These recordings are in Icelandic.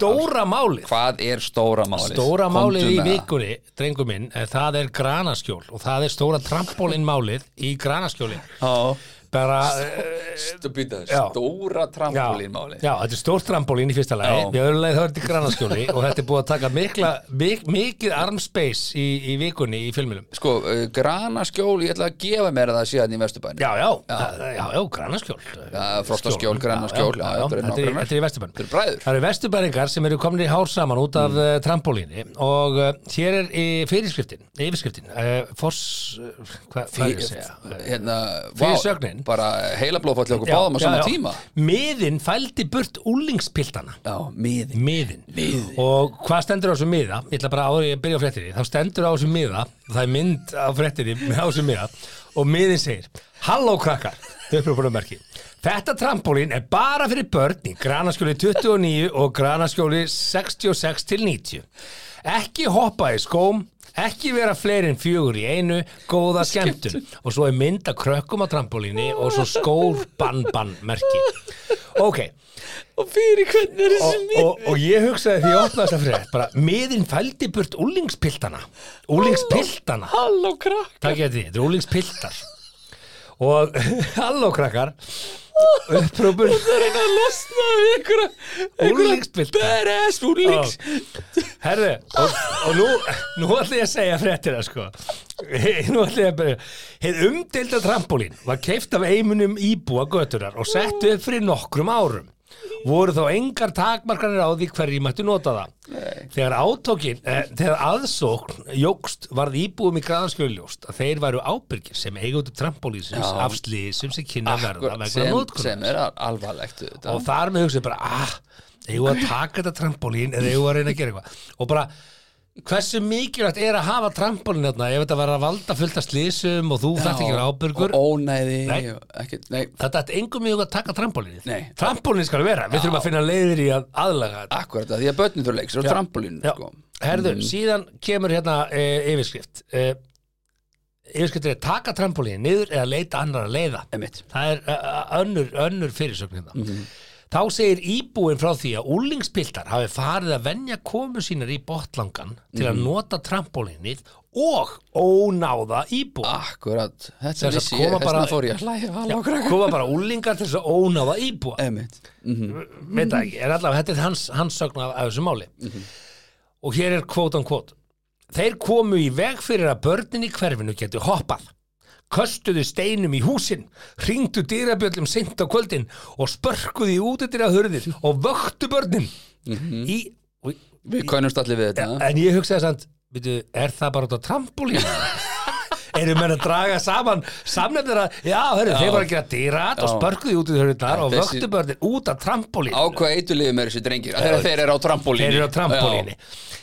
Stóra málið Hvað er stóra málið? Stóra málið í vikunni, drengum minn, það er granaskjól og það er stóra trampólinn málið í granaskjóli. Já, Bara, eh, stupida, stóra trampolín máli Já, þetta er stórt trampólín í fyrsta lagi. Við höfum leið það er til granaskjóli og þetta er búið að taka mikla, mik, mikið armspace í, í vikunni í filminum. Sko, uh, granaskjól, ég ætla að gefa mér það síðan í Vesturbænum. Já, já, já, já, já granaskjól Já, frostaskjól, já, þetta er- er í Vesturbænum. Það eru vesturbæringar sem eru komin í hár saman út af mm. trampólíni og uh, hér er í fyrirskriftin, yfirskriftin uh, Foss, uh, hvað hva er ég að segja? Hérna, Sögnin. Bara heila blóðfalli okkur báðum á sama tíma. Miðin fældi burt úlingspiltana. Já, miði miðin. miðin og hvað stendur á þessu miða? Ég ætla bara ég byrja á fréttinni þá stendur á þessu miða, það er mynd á fréttinni á þessu miða og miðin segir Halló krakkar, Þetta trampólín er bara fyrir börn í granaskjóli 29 og granaskjóli 66 til 90 ekki hoppa í skóm ekki vera fleiri en fjögur í einu góða skemmtun. Og svo er mynd að krökkum á trampólíni og svo skór bann bann merki ok, Og fyrir hvernig er og, og, og ég hugsaði því ég opnaði þessa frétt bara miðin fældi burt úlingspiltana úlingspiltana Halló krakk takk ég því, þetta er úlingspiltar og halló krakkar upprópur Það er einn að losna við einhverja. Badass úlings herðu, og, og nú nú ætla ég að segja fréttina sko. Nú ætla ég að byrja. Heið umdelda trampolín var keift af eimunum íbúa göturar og sett upp fyrir nokkrum árum voru þá engar takmarkanir á því hverju mættu nota það Nei. þegar átókin, eh, þegar aðsókn jógst varð íbúum í graðanskjöljóst að þeir væru ábyrgir sem eigundu trampolísins Já. af slísum sem kynna verða vegna sem, notkunar sem er al- alvarlegt og þar með hugsaði bara ah, eigum við að taka þetta trampolín eða eigum við að reyna að gera eitthvað og bara hversu mikilvægt er að hafa trampolín þarna ef þetta var að valda fullt af slísum og þú þarft ekki að vera ábyrgur og ónæði Nei. ekki, nei, þetta er engum mjög að taka trampolínið Nei. trampolín skal vera, við þurfum að finna leiðir í að aðlaga þetta. Akkurat að því að börnin þú leiks og trampolín sko. herðu, síðan kemur hérna e, yfirskrift. E, yfirskriftir er taka trampolín niður eða leita annar að leiða. Einmitt. það er uh, önnur, önnur fyrirsögn hérna þá segir íbúin frá því að úlingspiltar hafi farið að venja komu sínar í botlangan til að nota trampolínið og ónáða íbúa. Akkurat, þetta sagt, vissi ég. koma þess bara- vegna fór ég koma bara úlingar til þess að ónáða íbúa. Einmitt. veit það ekki, er allavega, þetta er hans, hans sögn af, þessu máli. Og hér er kvótan kvót þeir komu í veg fyrir að börnin í hverfinu getur hoppað köstuðu steinum í húsin ringdu dýrabjöllum seint á kvöldin og spörkuðu í útidir að hurðir og vöktu börnin í, og, við konumst allir við þetta. En ég hugsaði veitu, er það bara út á trampolín? Erum menn að draga saman samnefnir að, já, hörru, þeir var að gera dýrat og Já. spörkuðu í hurðirnar og vöktu börnin út af trampolín. Á hvað eitulífum er þessi drengir þegar þeir eru á trampolíni Þeir eru á trampolíni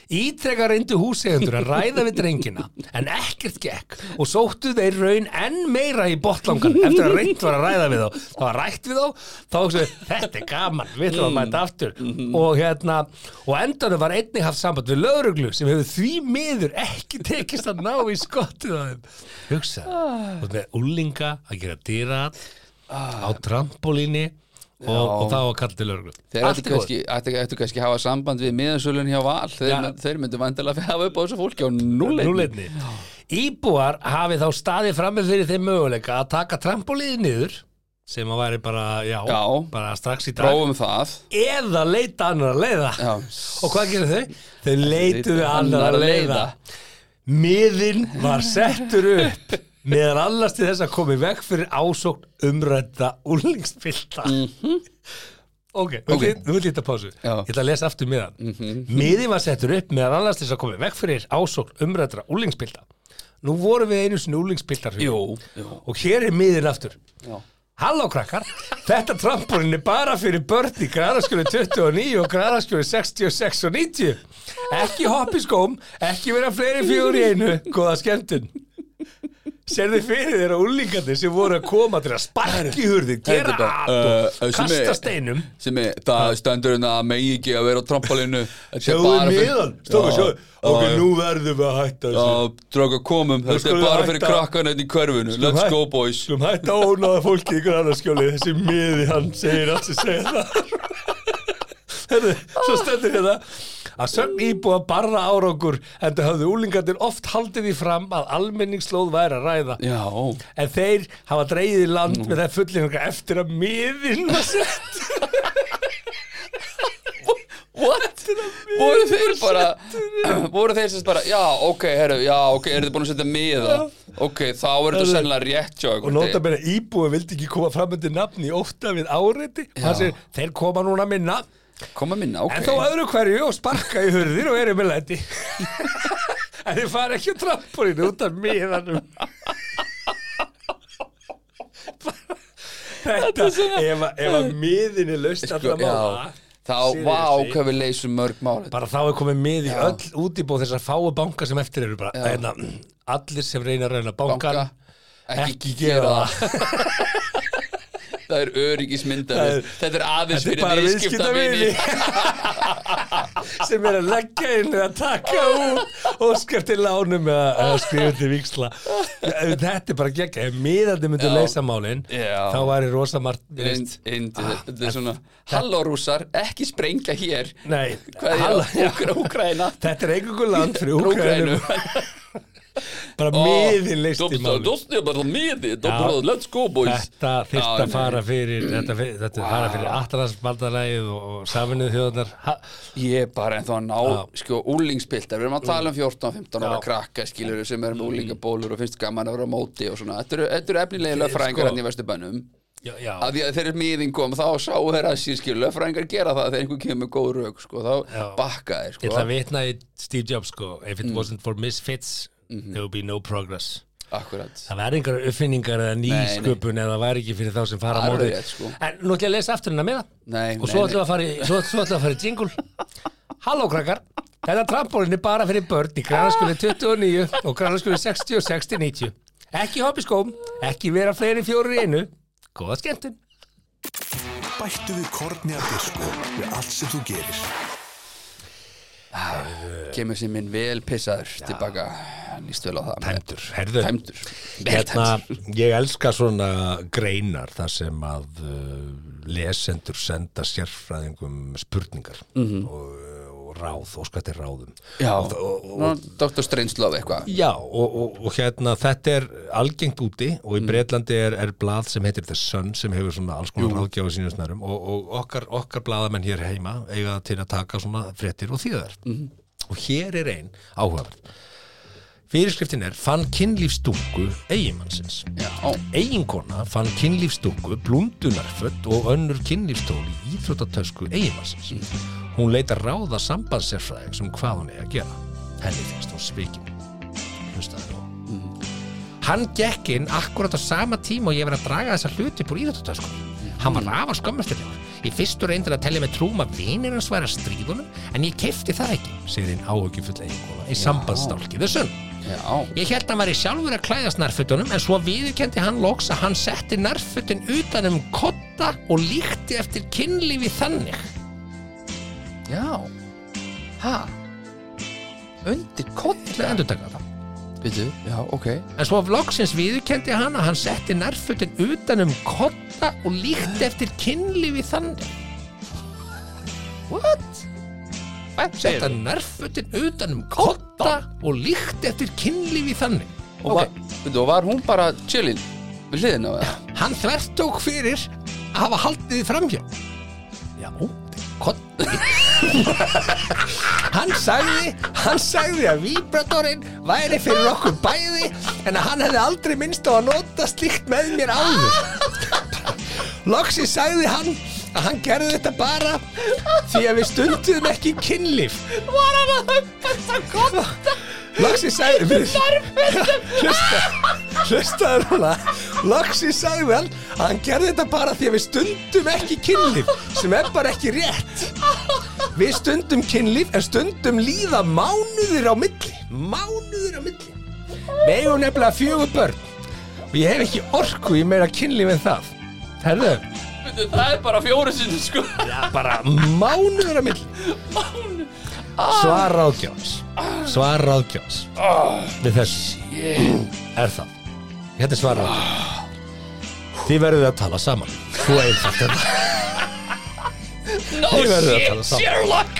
Ítrekka reyndu húsegundur að ræða við drengina en ekkert gekk. Og sóttu þeir raun enn meira í botlangan eftir að reynd var að ræða við þá. Það var rætt við þá, þá hugsaðu þetta er gaman, við ætlum að mæta aftur. Og hérna, og endanum var einnig haft samband við lögreglu sem hefur því miður ekki tekist að ná í skottið hugsa, þú veist með úlinga að gera dýra á trampolíni og, og þá að kalla til lögreglu. Þeir ættu kannski, ættu, ættu kannski hafa samband við miðansölun hjá Val. Þeir, mynd, þeir myndu vandilega hafa upp á þessu fólki á núleitni. Íbúar hafi þá staðið frammi fyrir þeim möguleika að taka trampolíði niður sem að væri bara, já, Já. bara strax í dag. Prófum það. Eða leita annar að leiða. Já. og hvað gerir þau? Þau leituðu annar að leiða. miðin var settur upp meðan allast til þess að komi veg fyrir ásókn umrædda úlingspilta ok, nú Ok. nú vil ég þetta pásu. Ég ætla að lesa aftur miðan miðin var settur upp meðan allast til þess að komi veg fyrir ásókn umræddra úlingspilta nú vorum við einu sinni jú, og hér er miðin aftur. Já. Halló krakkar, þetta trampolín er bara fyrir börn í græðaskjóli 29 og græðaskjóli 66 og 90. Ekki hopp í skóm, ekki vera fleiri í einu, góða skemmtun. Serðu fyrir þeirra úlingarnir sem voru að koma til að sparki hurði, gera er allt uh, sem kasta steinum. sem er, það stendur hérna að megi ekki að vera á er Sjáðu miðan, stóðu, Já, sjáðu. Ok, nú verðum við að hætta þessu. Já, dráka komum, þetta er bara fyrir krakkan hérna í hverfinu. Skulum Let's go boys. Skulum hætta að ónáða fólki í græðaskjóli, þessi miði hann segir allt sem segir það. Herðu, svo stendur hérna að sögn íbúa barra árangur en það hafðu úlingarnir oft haldið því fram að almenningslóð væri að ræða. Já, En þeir hafa dreigið í land með það fullinga eftir að miðin var sett. what? Voru þeir bara Voru þeir sem bara, já, ok, herru, já, ok, eru þið búin að setja miða Ok, þá er þetta sennilega rétt hjá Og ykkur nota meina íbúi vildi ekki koma fram undir nafni ofta við áreiti. Hann segir, þeir koma núna minna. Koma minna, ok. En þó öðru hverju og sparka í hurðir og eru með læti. En þið fara ekki á trampolínu út af miðanum. Þetta, ef, að- ef að miðin er laust Sko, allra mála já, Þá, seriously, vá, hvað við leysum mörg mál Bara þá er komið mið í öll útibóð þessar fáu banka sem eftir eru bara. Hérna, Allir sem reyna að reyna bankan Banka, Ekki gera það Það er öryggismyndar Þetta er aðeins fyrir viðskiptavini. sem er að leggja inn eða taka út og til lánum eða, skrifa til viksla þetta er bara gegn ef miðandi myndu leysa málin Já. þá væri rosa margt Ind, ind, Þetta svona Halló rússar, ekki sprengja hér. Nei, Hvað er það? Úkraina þetta er einhverjum land fyrir Úkrænum bara miðin Dóttir bara miði Já. Let's go boys. Þetta Já, að fara fyrir þetta, þetta wow. fara fyrir Atlantsbaldalægið og, þjóðarnar Ha- Ég er bara ennþá að ná, sko, úlingspiltar, við erum að tala um 14-15 ára krakka, skilur sem eru með úlingabólur og finnst gaman að vera á móti og svona, þetta eru, eru efnilega Sko. hérna í Vesturbænum, já, já, að því að þegar miðin kom þá sáu þeir að sér, skilur, lögfræðingar gera það þegar einhver kemur góð rauk, sko, þá bakka þeir, Ég sko, ætla að vitna í Steve Jobs sko. If Mm. it wasn't for misfits Mhm. There would be no progress. Akkurat. Það væri einhver uppfinningar eða nýsköpun eða það væri ekki fyrir þá sem fara á móti sko. En nú ætla ég að lesa aftur hennar með Nei, Og svo ætlum við að fara í, svo, svo ætlum við að fara í jingle. Halló krakkar. Þetta trampolín er bara fyrir börn í granaskjöli 29 og granaskjöli 66 til 90 Ekki hoppa í skóm, ekki vera fleiri en fjórir í einu. Góða skemmtun. Bættu við kornjar disko við allt sem þú gerir. Kemur sér minn vel pissaður tilbaka, hann líst vel á það. Tæmdur, herðu Tæmdur, Hérna, ég elska svona greinar þar sem að uh, lesendur senda sérfræðingum spurningar. Og, og ráð, og skvætti ráðum. Já, Dr. Strangelove eitthvað. Já, og, og, og hérna þetta er algengt úti og í Breitlandi er, er blað sem heitir The Sun sem hefur svona alls konar ráðgjáðu sínum snærum og, og okkar, okkar blaðamenn hér heima eiga til að taka svona fréttir og þýðar og hér er ein áhugaverð Fyrirskriftin er fann kynlífsdungu eiginmannsins. Eiginkona fann kynlífsdungu, blundunarfött og önnur kynlífstóli í íþróttatösku eiginmannsins. Hún leitar ráða sambandssérfræðing sem hvað hún er að gera. Henni finnst hún svikin. Hlustaði nú. Hann gekk inn akkurat á sama tíma og ég verið að draga þessa hluti upp úr íþróttatöskunum. Hann var rafa skömmustilegur. Í fyrstu reyndir að tellja með trúm að vinir hans væri að stríðunum, en ég kefti það ekki, segir hinn áhugjufull eiginkona í sambandstálkiðu sunn. Ég held að hann væri sjálfur að klæðast nærfötunum en svo viðurkendi hann loks að hann setti nærfötun utan um kotta og líkti eftir kynlífi þannig. Já Ha? Undir koll Ég ætla að endur taka það. Býtu, já, ok En svo loksins viðurkendi hann að hann setti nærfötun utan um kotta og líkti eftir kynlífi þannig. What? Hvað segir Setta nærfötun utan um kotta og líkti eftir kynlífi þannig. Og Og var, býtu, og var hún bara chillin við hliðina á það? hann þvert tók fyrir að hafa haldið framhjá já, hann sagði hann sagði að víbratorinn væri fyrir okkur bæði en að hann hefði aldrei minnst á að nota slíkt með mér áður. Loksi sagði hann að hann gerði þetta bara því að við stundum ekki kynlíf. Var hann að höfða þetta kotta loksi sagði hlusta hlustaður núna. Laxi sagði hann að hann gerði þetta bara því að við stundum ekki kynlíf sem er bara ekki rétt. Við stundum kynlíf en stundum líða mánuðir á milli. Mánuðir á milli. Við eigum nefnilega fjögur börn. Og ég hef ekki orku í meira kynlíf en það. Herðu, Það er bara fjóru sinni sko. Ja, bara mánuðir á milli Svar ráðgjáðs Svar ráðgjáðs Við þessu. Er það? Þetta er svar ráðgjáðs Þið verðuð að tala saman. Svo einfalt er það No Þið verðið að tala saman. Sherlock!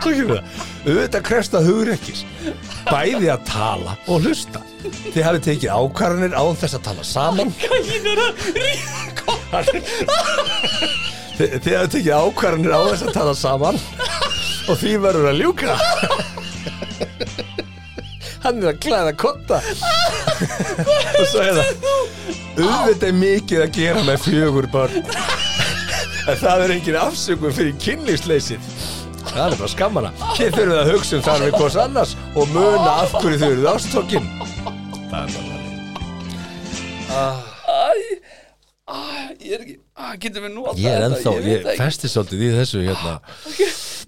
Svo kemur það? Auðvitað krefst að hugrekkis Bæði að tala og hlusta. Þið hafið tekið ákvarðanir án þess að tala saman. Þið, þið hafið tekið ákvarðanir án þess að tala saman Og því verður að ljúka. Hann er að klæða kotta. Og svo er það Auðvitað er mikið að gera með fjögur börn. En það er engin afsökun fyrir kynlýsleysið Það er bara skammana Þið þurfum að hugsa um þar við hvers annars Og muna af hverju þau eruð ástókin Það er bara Æ, æ, ég er ekki Æ, getum við nú alltaf Ég er þetta? ennþá, veit ég ekki. festi svolítið í þessu hérna.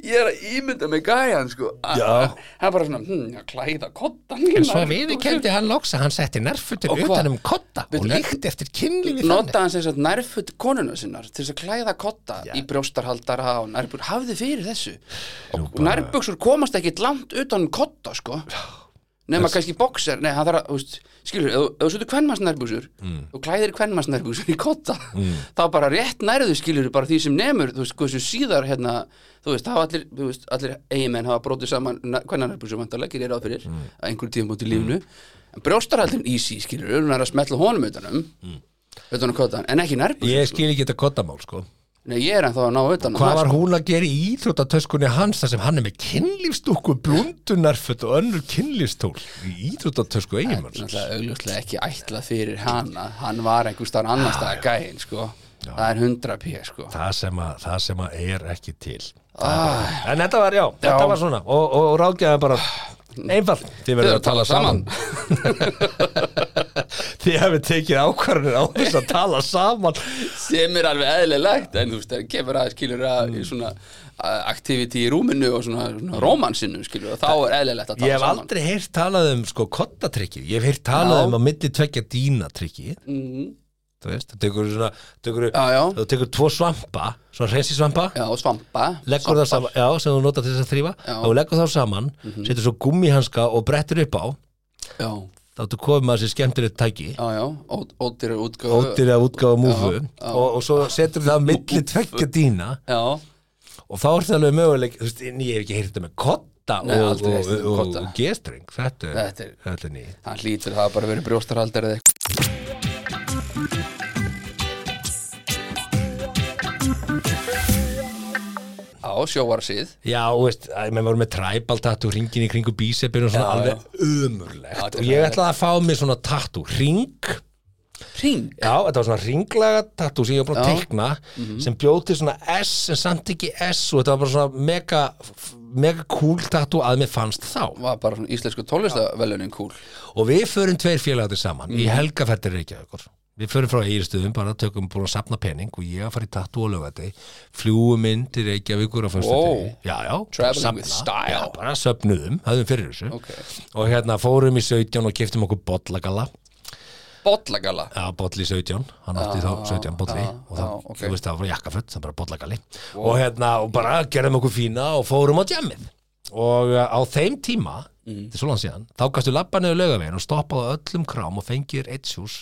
Ég er að ímynda með gæjan sko. Æ, Já. Það er bara svona, hm, að klæða kottan En svo viðurkendi hann loks að hann setti nærfutur Og utan um kotta og líkti eftir kynlífi Nota hann sem sagt nærfutt konuna sinnar til þess að klæða kotta í brjóstarhaldara og nærbuk hafði fyrir þessu? Og nærbuksur komast ekkit langt utan kotta sko nema kannski boxer, nei hann þarf að veist, skilur, ef þú- setur kvenmanns nærbuksur Mm. og klæðir kvenmanns nærbuksur í kotta þá bara rétt nærðu skilur bara því sem nemur, þú veist, hversu síðar hérna, þú veist, hafa allir, veist, allir eigimenn hafa brotið saman hvernig nærbuksur vantarlega, gerir ráð fyrir Mm. að einhverjum tíðum út í lífnu en brjóstarhaldin easy, skilur, hún er að smetla honum utanum utan um kottan, en ekki nærbuksur Ég skil ekki þetta kottamál sko Nei, ég er ennþá að ná utan um Hvað það, var sko. hún að gera í íþróttatöskunni hans þar sem hann er með kynlífstúku blundunarfött og önnur kynlífstól í íþróttatösku eiginmanns Náttúrulega augljóslega ekki ætlað fyrir hana Hann var einhver starf annar staðar gæinn sko. Það er 100 p sko. það sem, að, það sem að er ekki til ah, En þetta var, já, þetta Já. var svona og, og, og ráðgjaði bara einfalt. Þið verður að tala saman. Þið hefur tekið ákvarðanir á þess að tala saman. Sem er alveg eðlilegt En þú veist, það kemur að skilur að Mm. svona activity í rúminu og svona, svona romansinu skilur og þá er eðlilegt að tala Ég hef saman. aldrei heyrt talað um sko kottatrykki Ég hef heyrt talað Já. um að milli tvekja dýnatrykki. Mhm. Þú tekur svona tekur, Já, já. Þú tekur tvo svampa Svona reysi svampa. Já, svampa. Leggur það saman, já, sem þú notar til þess að þrýfa og leggur þá saman, setur svo gummihanska og brettir upp á, þá þú komið maður sér skemmtilegt tæki. Já, já, Ó- ódýrar útgáfu. Ódýri að útgáfa múfu. og, og svo setur það milli tvekja dýna. Og þá er það alveg möguleik þú veist, ég hef ekki heyrt þetta með kotta Nei, og, og, með og, og gestreng. Þetta, Þetta er- er nýtt. Hann hlýtur það að bara verið brjóstarhaldar eða eitthvað Já, sjóvarsið. Já, veist, að menn voru með tribal tattoo ringin í kringu bísepinu og svona Já, alveg umurlegt og ég ætlaði að fá mig svona tattoo ring. Ring? Já, þetta var svona ringlaga tattoo sem ég var búin að Já. Mhm. teikna sem bjóð til svona S en samt ekki S og þetta var bara svona mega mega cool tattoo að mér fannst þá. Var bara svona íslensku tónlistavelunin cool. Og við förum tveir félagatið saman í Mhm. helgafættir Reykjavíkur við förum frá eigirstöðum, bara tökum búin að sapna penning og ég að fara í tattoo og lögati fljúum inn til Reykjavíkur á fyrstu Wow. degi já, já, Traveling with style. já, bara söfnuðum, höfðum fyrir þessu Ok. og hérna fórum í 17 og keftum okkur bollagalla Bollagalla Já, bolli 17, hann átti þá 17 bolli já, og það, já, ok. þú veist, það var jakkaföld, það var bara bollagalli og hérna, og bara gerðum okkur fína og fórum á djammið og uh, á þeim tíma, Mhm. þetta er svo langt síðan þá gastu labba niður laugavegin og stoppaði á öllum krám og fengir eitt sjús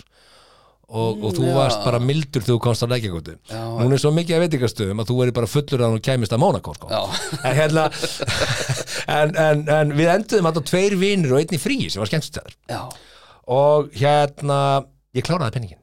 og, og þú já. varst bara mildur þegar þú komst á lækjagóti núna er svo mikið að veitingastöðum að þú verið bara fullur að hún kæmist að Mónakó sko. En hérna en, en, en við enduðum að tveir vinir og einn í fríi sem var skemmstæður Já, og hérna ég kláraði penningin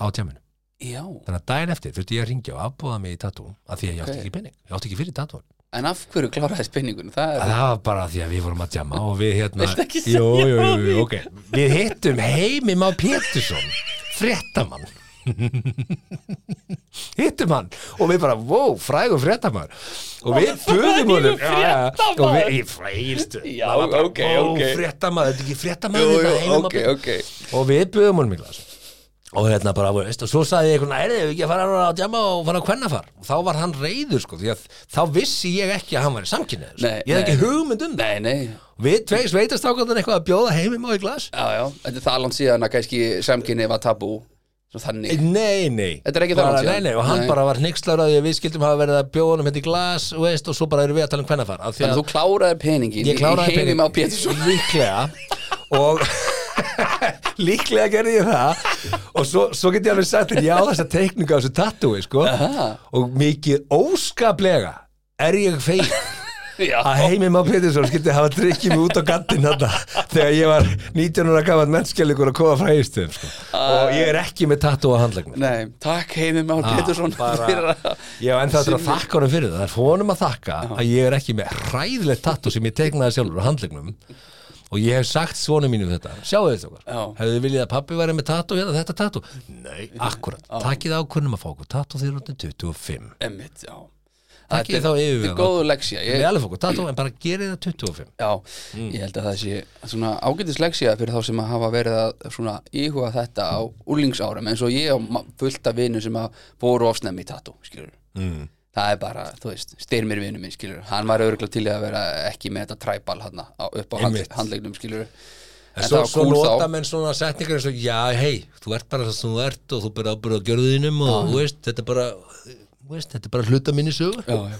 á tjáminu já. Þannig að daginn eftir þurfti ég að ringja og afbúða mig í tattoo af því að ég átti ekki penning ég átti ekki fyrir tattoo En af hverju kláraði spenningun? Það er það var bara því að við vorum að tjama og við hérna jú, jú, jú, jú, ok. Við hittum Heimi Má Pétursson fréttamann. Hittum hann og við bara, wow, frægur fréttamaður. Og við buðum honum og við, ég frægilstu Já, ok, ok. fréttamaður, þetta er ekki ok. Og við buðum honum í glas og hérna bara, veist, og svo sagði ég eitthvað, er þið ekki að fara að djama og fara að kvennafar. Og þá var hann reyður sko, því að þá vissi ég ekki að hann væri samkynnið Nei, ég hef ekki hugmynd um það. Við tvei sveitastákandan eitthvað að bjóða heimim á í glas. Já, já. Þetta er það langt síðan að kannski samkynni var tabú þannig. Nei, nei. Þetta er ekki það langt síðan. Nei, nei, og hann Nei. bara var hnyggslaður að við skildum hafa verið að bjóða honum hérna í glas veist, og svo bara erum við að tala um hvernafar að að ég á Líklega gerði ég það. Og svo, svo get ég alveg sagt þér, já þessa teikninga á þessu tattúi sko. Aha. og mikið óskaplega er ég Já, að heimim á Pétursson skildi hafa drikkið mig út á gantinn þarna þegar ég var 19 ára gaman mennskjalikur að koma frá eigistöðum sko. og ég er ekki með tattú á handleggnum. Nei, takk heimim á Ah, fyrir að Já, en það er að þakka honum fyrir það. Það er honum að þakka að ég er ekki með hræðilegt tattu sem ég teiknaði sjálfur á handlegnum og ég hef sagt svonu mínu þetta. Sjáu þetta okkar, hefðu þið viljið að pappi væri með tattu hérna, þetta tattu? Nei, akkurat, takkið ákvörnum að fá okkur tattu þegar út 25 Emmitt, já. Þetta þá er- yfir Þetta er góðu leksja Ég er alveg fókur tattu en bara gerið það 25 Já, Mm. ég held að það sé svona ágætis leksja fyrir þá sem að hafa verið að svona íhuga þetta á úlingsárum eins og ég og ma- fullt af vinnu sem að fóru ofsnæmi í tattoo, skilur mm. Það er bara, þú veist, styrmir vinnu minn, skilur hann var örgulega til að vera ekki með þetta træbal hann upp á Einmitt. handlegnum, skilur En svo, svo nota menn svona setningar eins og já, hei, þú ert bara það sem þú ert og þú byrja ábyrða á gjörðinum og þú veist, þetta er bara þú veist, þetta er bara hluta minni sögur Já, já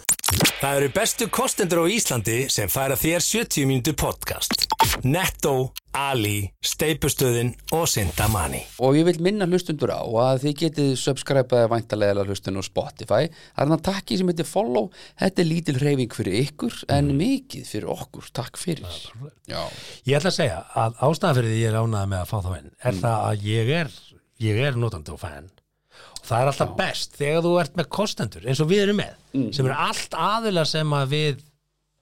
Það eru bestu kostendur á Íslandi sem færa þér 70 mínútur podcast. Netto, Ali, Steipustöðin og Sintamani. Og ég vil minna hlustundur á að þið getið subscribeaði væntalega hlustun á Spotify. Það er það takki sem heitir follow. Þetta er lítil hreyfing fyrir ykkur en mikið fyrir okkur. Takk fyrir. Ég ætla að segja að ástæðan fyrir því ég er ánægð með að fá þá inn er Mm. það að ég er, ég er notandi og og það er alltaf best þegar þú ert með kostendur eins og við erum með Mm. sem eru allt aðila sem að við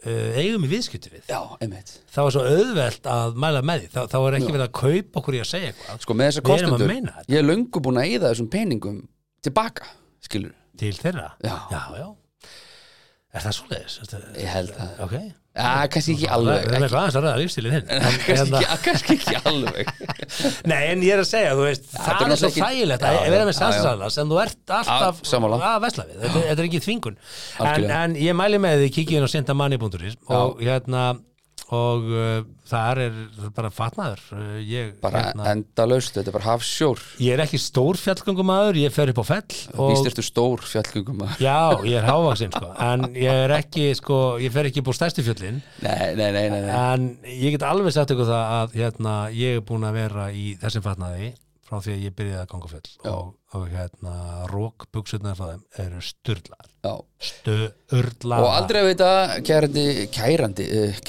uh, eigum í viðskipti við já, einmitt. þá er svo auðvelt að mæla með því þá, þá er ekki verið að kaupa okkur í að segja eitthvað Sko með þessa Við erum að kostendur, meina þetta. ég er löngu búin að eyða þessum peningum tilbaka, skilur. til þeirra Já. já, já. Er það svoleiðis? Ég held það. Ok Já, kannski ekki alveg. Það er aðeins að ræða lífstílinn hinn En Kannski hérna- ekki, kannski ekki alveg. Nei, en ég er að segja, þú veist, er það er svo þægilegt að vera með samsæðala sem þú ert alltaf að vesla við, þetta, þetta er ekki þvingun. En, en ég mæli með því kíkja inn á sintamanni.is og hérna og uh, það er bara fatnaður uh, ég, Bara hérna, enda laust, þetta er bara hafsjór. ég er ekki stór fjallgöngumæður ég fer upp á fell Víst og ertu stór fjallgöngum maður. já, ég er hávaksinn sko. en ég er ekki, sko, ég fer ekki upp á stærstu fjöllin Nei, nei, nei, nei, nei. en ég get alveg sagt ykkur það að hérna, ég er búin að vera í þessum fatnaði frá því að ég byrjaði að ganga fjöll og, og hérna rók buksunar frá þeim eru styrlar Já. styrlar Og aldrei að vita, kærandi, kærandi, uh,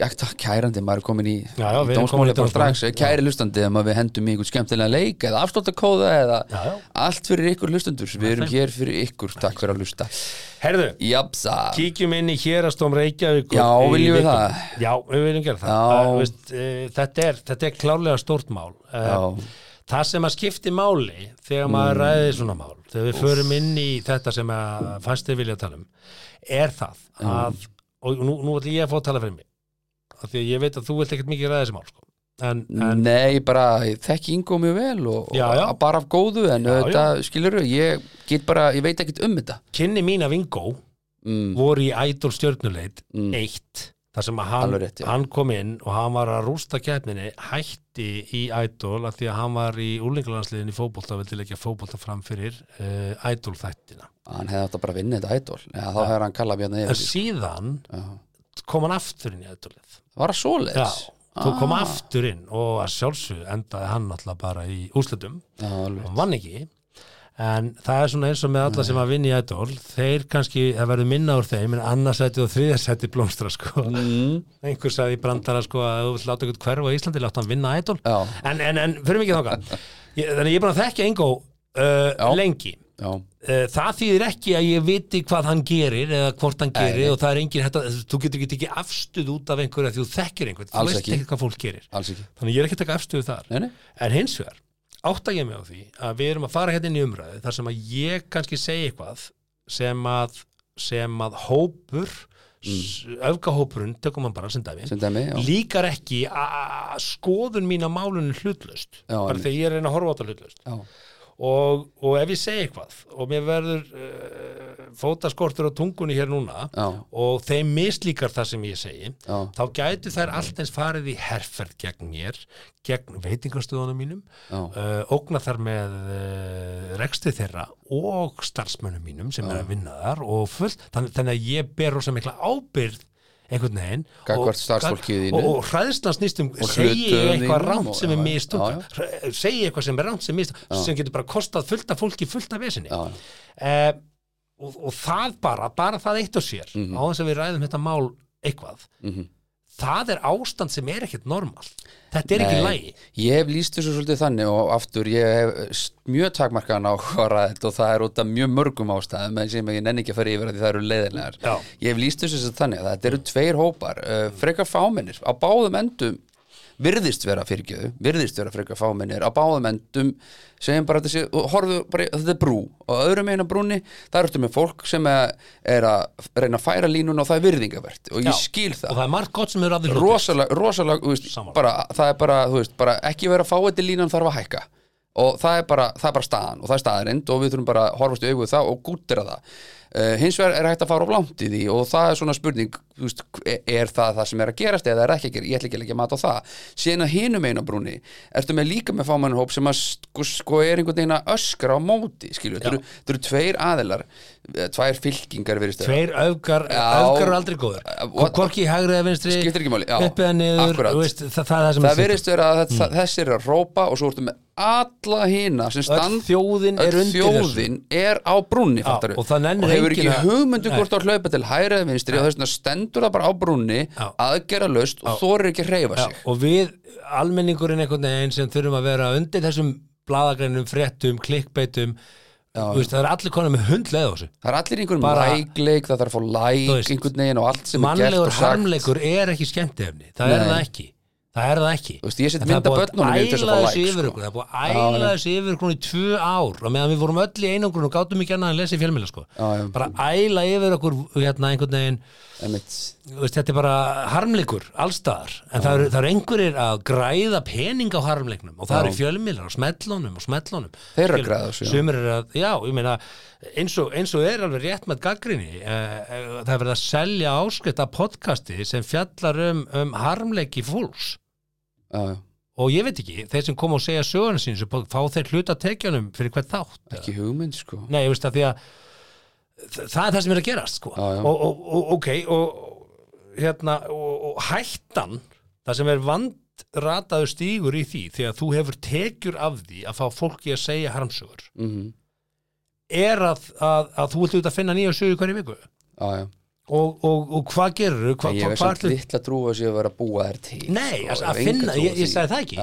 kærandi, maður er komin í dómsmáli bara strax, kæri hlustandi ef við hendum í einhvern skemmtilega leik eða afsláttakóða eða Já, já. allt fyrir ykkur hlustendur, við erum hér fyrir ykkur, takk fyrir að hlusta. herðu, Japsa, kíkjum inn í hérastóm Reykjavík Já, viljum við það? Já, við viljum gera það. Já. uh, veist, uh, þetta, er, þetta er klárlega stórt mál. Já. Það sem að skipti máli þegar maður Mm. ræðir svona mál þegar við förum inn í þetta sem að fæstir vilja tala um er það að, og nú, nú ætlum ég að fá að tala fyrir mig af því að ég veit að þú vilt ekkert mikið ræða þessi mál sko. en, en nei, bara ég þekki Ingo mjög vel og, Já, já. og bara af góðu en Já, þetta, skilur ég get bara, ég veit ekkert um þetta. kynni mín af Ingo Mm. voru í Idol stjörnuleit Mm. eitt þar sem að hann, rétt, hann kom inn og hann var að rústa keppninni hætti í Idol af því að hann var í úlingalansliðin í fótbolta og vildi leggja fótbolta fram fyrir uh, Idol þættina Hann hefði að bara vinna þetta ædol, já, þá hefði hann kallað bjarni en síðan Já. kom hann aftur inn í Idolið Var það svoleiðis? Já, þú kom Ah. aftur inn og að sjálfsög endaði hann alltaf bara í Já, alveg. hann vann ekki en það er svona eins og með alla sem að vinna í Idol þeir kannski, það verður minna úr þeim en annarsæti og þriðarsæti blómstra sko. Mm. einhver sagði í brandara sko, að þú vilt láta ykkur hverfa í Íslandi, láta hann vinna Já. en, en, en fyrir mikið þáka þannig ég er búin að þekkja Ingo uh, lengi Já, Uh, það þýðir ekki að ég viti hvað hann gerir eða hvort hann gerir nei. og það er engin hætta, þú getur ekki tekið afstuð út af einhverju að þú þekkir einhvern, þú veist ekki. hvað fólk gerir þannig ég er ekki að taka afstuð þar Nei, nei. en hins vegar, átta ég mig á því að við erum að fara hérna inn í umræðu þar sem að ég kannski segi eitthvað sem að, sem að hópur mm. öfgahópurinn, tökum hann bara sem dæmi sem dæmi, líkar ekki að skoðun mín á málunum hlutlaust bara einmitt. þegar ég er að að horfa á þetta hlutlaust já, og, og ef ég segi eitthvað og mér verður uh, fótaskortur á tungunni hér núna já, og þeim mislíkar það sem ég segi já, þá gætu þær allt eins farið í herferð gegn mér, gegn veitingastöðunum mínum já, uh, ógna þar með uh, reksti þeirra og starfsmönnum mínum sem er að vinna þar og fullt, þannig, þannig að ég ber rosa mikla ábyrð einhvern veginn og- og, hræðslan snýst um segi eitthvað rámt sem er já, mistúk já, segi eitthvað sem er rámt sem er mistúk sem getur bara kostað fullt af fólki fullt af vesinni uh, og, og það bara, bara það eitt og sér Mhm. á þess að við ræðum þetta mál eitthvað mhm. Það er ástand sem er ekkert normal þetta er ekki Nei. lægi Ég hef líst þessu svolítið þannig og aftur ég hef mjög takmarkaðan á að ræða þetta og það er út af mjög mörgum ástæðum en sem ég nenni ekki að fara yfir að það eru leiðilegar Já. Ég hef líst þessu þannig að þetta eru tveir hópar uh, frekar fámennir á báðum endum virðist vera fyrirgjöðu, virðist vera frekar fámennir á báðum endum segjum bara þetta og horfðu bara, þetta er brú. Og öðrum eina brúni, það ertu með fólk sem er, að reyna að færa línuna og það er virðingavert og ég Já. skil það. Og það er margt gott sem er af því rosalega, rosalega veist, bara, það er bara, veist, bara ekki vera að fá þetta línan þarf að hækka. Og það er bara, það er bara staðan og það er staðarind og við þurfum bara að horfast í það og gúttira það uh, hins vegar er hægt að fara á langt í því og það er svona spurning veist, er það það sem er að gerast eða er ekki að gera, ég ætla ekki að leggja mat á það síðan að hinum einu brúni ertu með líka með fámannhóp sem að sko, sko er einhvern veginn að öskra á móti skilju, þetta eru, tveir aðilar eh, tvær fylkingar vera. tveir öfgar, Já. öfgar eru aldrei góður what- hvorki í hægri eða vinstri Skiptir ekki máli, já. upp eða niður veist, það, það er það það er verðist vera að mm. þessi er að rópa og svo ertu með alla hina sem stand þjóðin er þjóðin er á brúnni fattarðu. og það nennir hefur ekki að- hugmyndu Nei. hvort á hlaupa til hæra eða vinstri og þess vegna stendur það bara á brúnni Já. aðgera löst og þorir ekki að hreyfa sig og við almenningurinn einhvern veginn sem þurfum að vera undir þessum bladagreinum, fréttum, klikkbeitum veist, það er allir konar með hundleið á þessu það er allir einhverjum Bara- lækleik það þarf að fá læk einhvern veginn og allt sem er gert mannlegur harmleikur er ekki skemmtefni það er Nei. það ekki það er það ekki Þú veist, ég set En það mynd af búið börnunum til þess að fá like, yfir sko. það er búið að æla já. þessu yfir ykkur í tvö ár og meðan við vorum öll í einangrun og gátum ekki annað en lesa í fjölmjöla sko. Bara æla yfir okkur hérna einhvern veginn veist, þetta er bara harmleikur allstaðar, en það eru, það eru einhverjir að græða pening á harmleiknum og það Já. eru fjölmiðlar og smellunum og smellunum Þeir eru að Skilur, græða þessu, já. sumir eru að, já, ég meina eins og, eins og er alveg rétt með gaggrinni eh, eh, það er verið að selja áskrift af podcasti sem fjallar um, um harmleiki fólks Já, já. og ég veit ekki, þeir sem koma og segja söguna sín, fá þeir hluta tekjunum fyrir hvert þátt ekki hugmynd sko Nei, ég veist að því að það er það sem er að gerast sko. Já, já. Og, og, og ok og, hérna, og, og hættan það sem er vandrataður stígur í því þegar þú hefur tekjur af því að fá fólki að segja harmsögur mm er að, að, að þú vilt auðvitað finna nýja sögu hverju viku Já, já og, og, og hvað gerur hva, Ég hef samt litla trú að sé að vera að búa þær til Nei, sko. að, finna, ég, ég sagði það ekki.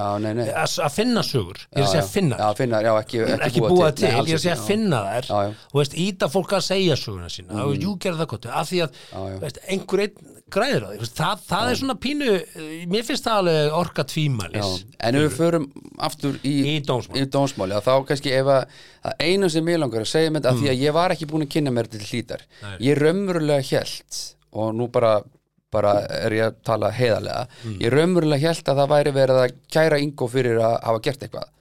Að, finna sögur, ég er að finna já, ekki, ekki, ekki búa til, Nei, ég er að finna þær. Og veist, íta fólk að segja söguna sína. Og jú gerða það gott, af því að Já, já. veist, einhver einn græður á því það, það er svona pínu, eh, mér finnst það alveg orka tvímælis. En ef við förum aftur í, Í dómsmáli að þá kannski ef að, að einu sem ég langar að segja með þetta af því að ég var ekki búin að kynna mér til hlítar Mm. Nei. ég raunverulega hjælt og nú bara, bara er ég að tala heiðarlega, Mm. ég raunverulega hjælt að það væri verið að kæra Ingo fyrir að hafa gert eitthvað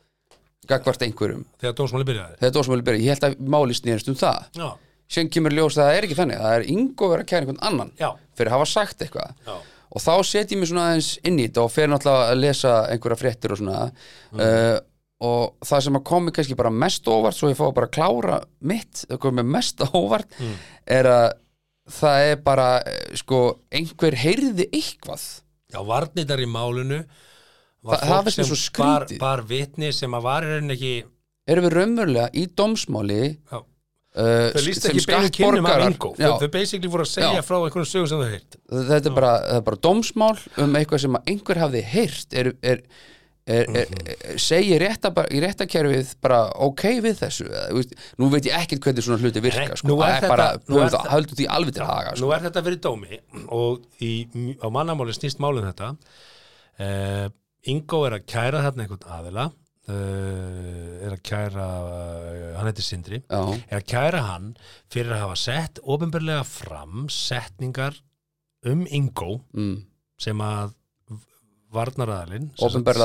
gagvart einhverjum þegar dómsmáli byrjaði þegar dómsmáli byrja, ég held að máli snýrst um það Já, sem kemur ljós að það er ekki þannig það er Ingo verið að kæra einhvern annan Já. fyrir að hafa sagt eitthvað Já. Og þá set ég svona aðeins inn í þetta og fer náttúrulega að lesa einhverja fréttir og svona Mm. uh, og það sem að komi kannski bara mest óvart svo ég fá bara að klára mitt það komi mest óvart Mm. er að það er bara eh, sko einhver heyrði eitthvað já varnirnar í málinu var Þa- fólk sem skrítið. bar vitni sem að var rauninni ekki erum við raunverulega í dómsmáli Já. Uh, þau líst ekki beinu kynum af Ingo. Þau, þau basically voru að segja Já. frá einhverjum sögum sem þau heilt þetta er bara, er bara dómsmál um eitthvað sem að einhver hafði heyrt. Er, er, er, er, er segir rétta, bara- í réttakerfið bara ok við þessu? Nú veit ég ekkert hvernig svona hluti virka sko. það er bara, höldum því alveg til haga sko. Nú er þetta fyrir dómi og í, á mannamáli snýst málum þetta. Uh, Ingo er að kæra þarna einhvern aðila er að kæra uh, hann heitir Sindri. Já, er að kæra hann fyrir að hafa sett ofinberlega fram setningar um Ingo mm. sem að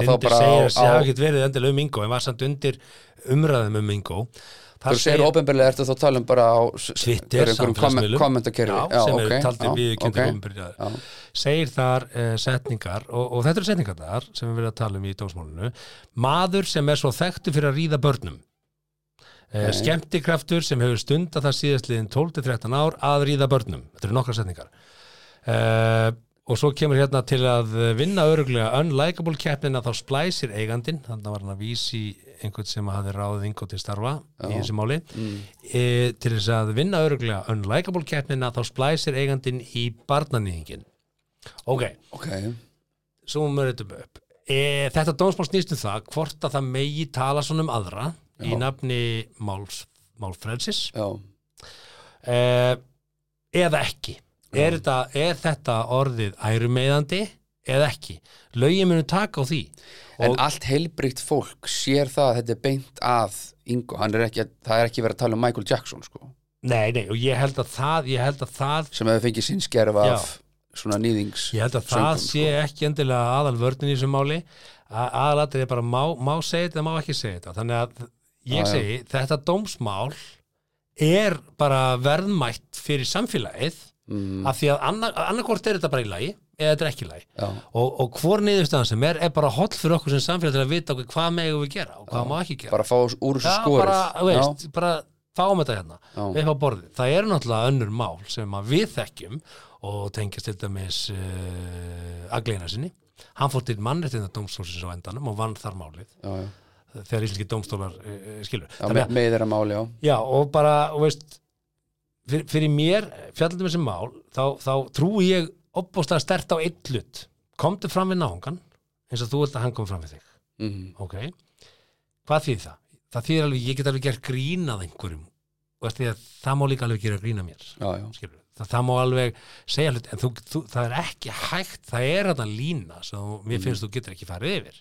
þá bara segir að segja á- ekkert verið endilega um Ingo en var samt undir umræðum um Ingo Þú segir ofinberlega ertu þá að tala um bara á Twitter, samfélagsmiðlum kommentakerfi. Já, sem eru taldi já, við ok. okay. Já. segir þar uh, setningar og, og þetta eru setningar þar sem við verðum að tala um í dómsmálinu. Maður sem er svo þekktu fyrir að ríða börnum. Uh, skemmtikraftur sem hefur stunda það síðastliðin 12-13 ár að ríða börnum. Þetta eru nokkra setningar. Uh, og svo kemur hérna til að vinna öruglega unlikable keppnina þá splæsir eigandin þannig var hann að vísi einhvern sem hafði ráðið yngo til starfa í þessu máli. Mm. e, til þess að vinna öruglega unlikable keppnina þá splæsir eigandin í barnanýðingin ok, Ok, svo mörgum þetta upp. E, þetta dómsmál snýst um það hvort að það megi tala svona um aðra í Já. nafni máls, málfrelsis. Já, e, eða ekki er þetta, er þetta orðið ærumeiðandi eða ekki? Lögin munu taka á því. En allt heilbrygt fólk sér það að þetta er beint að Ingo, er ekki, það er ekki verið að tala um Michael Jackson sko, nei, nei, og ég held að það held að það sem hefur fengið sín skerf Já. af svona nýðings Ég held að það sé ekki endilega aðal vörnin í þessu máli. Aðalatrið er bara má, má segja þetta, má ekki segja þetta. Þannig að ég segi þetta dómsmál er bara verðmætt fyrir samfélagið mm, af því að annar, annarkvort er þetta bara í lagi eða þetta er ekki í lagi. Og, og hvor niðurstaðan sem er er bara holl fyrir okkur sem samfélag til að vita okkur hvað megum við gera og hvað má ekki gera. Bara fá úr þessu Já, skorið. bara, veist, bara fáum þetta hérna Já. upp á borðið. Það eru náttúrulega önnur mál sem við þekkjum og tengjast til dæmis uh, Agleina sinni. Hann fór til mannréttinda dómstólsins á endanum og vann þar málið. Já, þegar íslenski dómstólar uh, skilur. já með, með þeirra máli, já og bara, þú veist, fyrir, fyrir mér, fjallandi með þessi mál, þá, þá trúi ég opbóðslega stert á eitt hlut. Komdu fram við náungan eins og þú vilt að hann kom fram við þig. mm, Ok, hvað þýð það? Það þýðir alveg, ég get alveg gert grínað einhverjum og veist því að það má líka alveg gera grína mér Já, já. Það, það má alveg segja hlut en þú, þú, það er ekki hægt, það er þetta lína sem mér finnst þú getur ekki farið yfir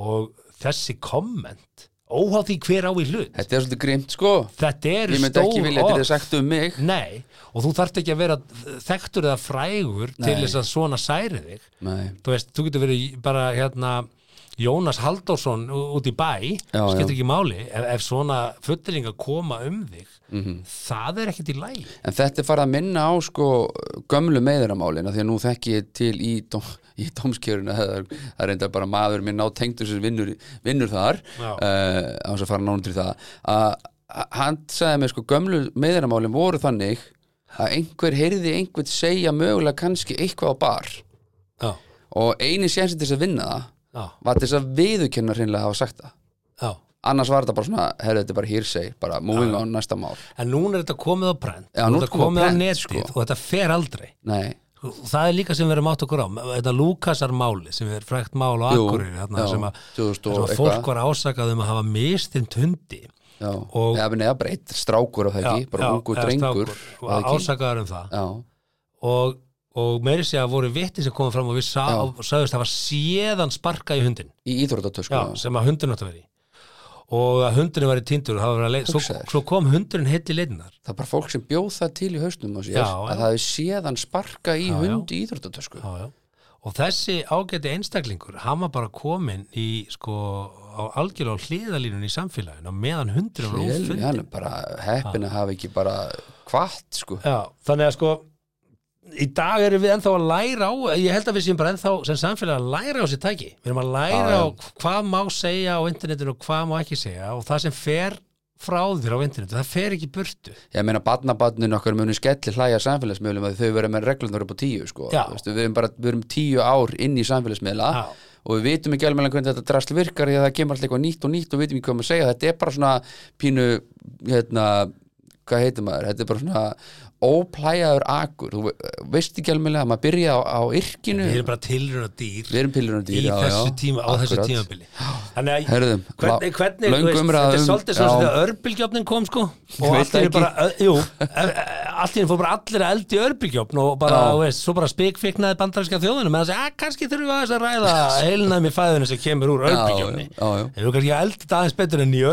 og þessi komment óháð því hver á í hlut. Þetta er svolítið grimt sko. Þetta eru Ég myndi ekki stór vilja þetta orð. er sagt um mig. Nei, og þú þarft ekki að vera þekktur eða frægur til Nei. þess að svona særi þig. Nei, þú veist, þú getur verið bara hérna Jónas Halldórsson út í bæ Já, skiptir já. ekki máli ef, ef svona fulleringa koma um þig Mhm. það er ekkert í lægi En þetta er farið að minna á sko gömlu meðuramálina því að nú þekki ég til í, dóm, í dómskjöruna það er, enda bara maður minn á tengdur sem vinnur, vinnur þar uh, á þess að fara nánum til það. Að hann sagði mér sko gömlu meðuramálin voru þannig að einhver heyrði einhvern segja mögulega kannski eitthvað á bar. Já, og eini sénsi til þess að vinna það já, var til þess að viðurkenna hreinlega hafa sagt það annars var þetta bara svona, herri þetta er bara hearsay bara moving on næsta mál. En núna er þetta komið á prent. Nú er þetta komið á komið á prent, netið sko. og þetta fer aldrei. Nei, það er líka sem við erum átt okkur á. Þetta Lúkasar máli sem er frækt mál á Akureyri þarna, já, sem, að, 2000 sem að fólk var ásakað um að hafa mistint hundi já, Og- eða neða breytt strákur á það ekki, bara ungu eða drengur ásakaður um það. Já, og, og meiri sé að voru vitti sem komið fram og við sagðist að það var séðan sparka í hundin í íþróttatösku sem að hundurinn átt að vera í og að hundurinn var í leið, svo, svo kom hundurinn heill í leidinar það er bara fólk sem bjóð það til í hausnum sér Já, að já. það hefur séðan sparka í Já, hund í já. og þessi ágæti einstaklingur hann var bara komin í sko á algjörlega á hliðalínun í samfélaginu og meðan hundurinn var Hel, ófundin hann er bara heppin að hafa ekki bara kvart sko. Þannig að sko í dag erum við ennþá að læra á ég held að við séum bara ennþá sem samfélag að læra á sér tæki, við erum að læra á hvað má segja á internetinu og hvað má ekki segja og það sem fer frá þér á internetu, það fer ekki burtu. Ég meina badnabadnin okkar muni skelli hlæja samfélagsmiðlum að þau verða með reglunar upp á tíu sko. Veistu, við, erum bara, við erum tíu ár inn í samfélagsmiðla Já. og við vitum ekki alveg hvernig þetta drasl virkar því að það kemur alltaf eitthvað nýtt og nýtt og við vitum ekki hvað maður segja þetta er bara svona pínu hérna, hvað heitir maður? Þetta er bara svona óplæjaður akur þú ve- veist ekki alveg að maður byrja á, á yrkinu við erum bara tilruna dýr pillurinn í þessu tíma, á þessu Akkurat. tímabili þannig að Herðum, hvernig, hvernig veist, þetta er um- svolítið svona já. þegar örbylgjöfnin kom sko og allt er bara, e- e- allt í fór bara allir að eldi örbygjófn og bara, Já. veist, svo bara spikfiknaði bandarinska þjóðunum með að segja, að kannski þurfum við aðeins að ræða heilnæmi fæðinu sem kemur úr örbygjófni já, já. Við erum kannski að þetta aðeins betur enn í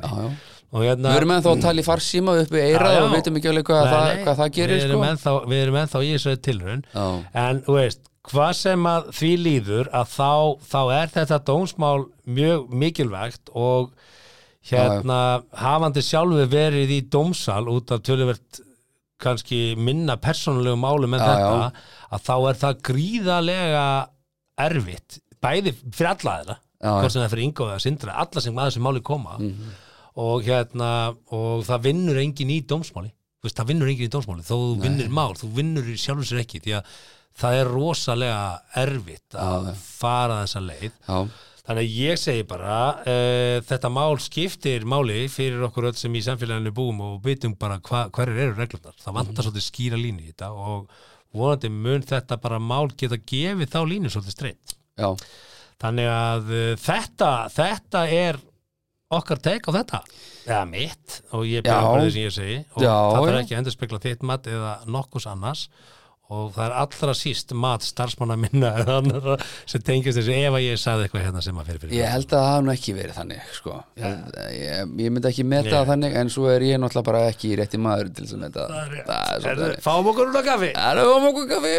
Já, já. og hérna Við erum ennþá að tala í farsíma upp við eirað Já, já. og veitum ekki alveg hvað, Nei, það, nei, hvað það gerir við sko. erum, ennþá, við erum ennþá í þessu tilraun Já. en veist, hvað sem að því líður að þá, þá er þetta dómsmál mjög mikilvægt og hérna hafandi sjálfu verið í dómsal út af töluvert kannski minna persónulegu málum en Já, þetta að þá er það gríðalega erfitt bæði fyrir alla þeirra Já, hvort sem það er fyrir Ingo eða Sindra, alla sem að þessu máli koma og hérna og það vinnur engin í dómsmáli. Veist, það vinnur engin í dómsmáli. Þó þú vinnur mál, þú vinnur sjálfur sér ekki því að það er rosalega erfitt að fara þessa leið. Já, þannig að ég segi bara uh, þetta mál skiptir máli fyrir okkur öll sem í samfélaginu búum og vitum bara hva, hverjir eru reglurnar. Það vantar svolítið skýra línu í þetta og vonandi mun þetta bara mál geta gefið þá línu svolítið streitt. Já, Þannig að uh, þetta, þetta er okkar teik á þetta? Eða mitt og ég byrja bara því sem ég segi. Og Já, það þarf já. ekki að endur spekla þitt mat eða nokkus annars. Og það er allra síst mat starfsmanna minna eða annara sem tengist þessu ef að ég sagði eitthvað hérna sem að fyrir fyrir ég held að það hafa nú ekki verið þannig sko. ég, ég, ég myndi ekki meta Nei. það þannig en svo er ég náttúrulega bara ekki rétti maður til þess að meta. Það er Herðu, svolítið Fáum okkur úr að kaffi? Það er um okkur kaffi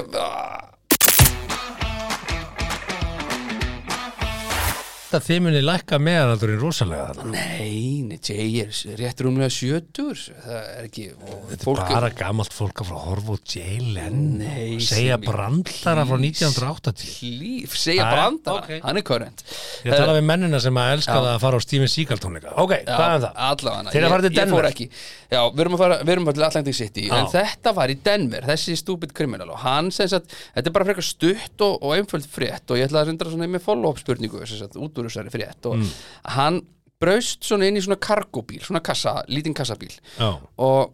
Ah. Þetta þið munið lækka meðalaldurinn rosalega Nei, nei, Jay er rétt rúmlega sjötur Það er ekki og Þetta er bara gamalt fólk að frá að horfa út Jay Leno Nei, og segja brandlara frá 1980 Líf, segja brandara, ok. hann er körrent Ég tala við mennina sem að elska það að fara á Steven Seagal tónleika Ok, hvað er það? Allavega, að fara ég, ég Denver. fór ekki Já, við erum að fara, við erum að fara til Atlantic City Já. En þetta var í Denver, þessi stúpid kriminal Og hann sem sagt, þetta er bara frekar stutt og, og einföld frétt Og ég ætla að senda svona með follow-up spurningu sagt, út úr þessari frétt Og Mm. hann braust svona inn í svona kargóbíl Svona kassa, lítinn kassabíl Já, og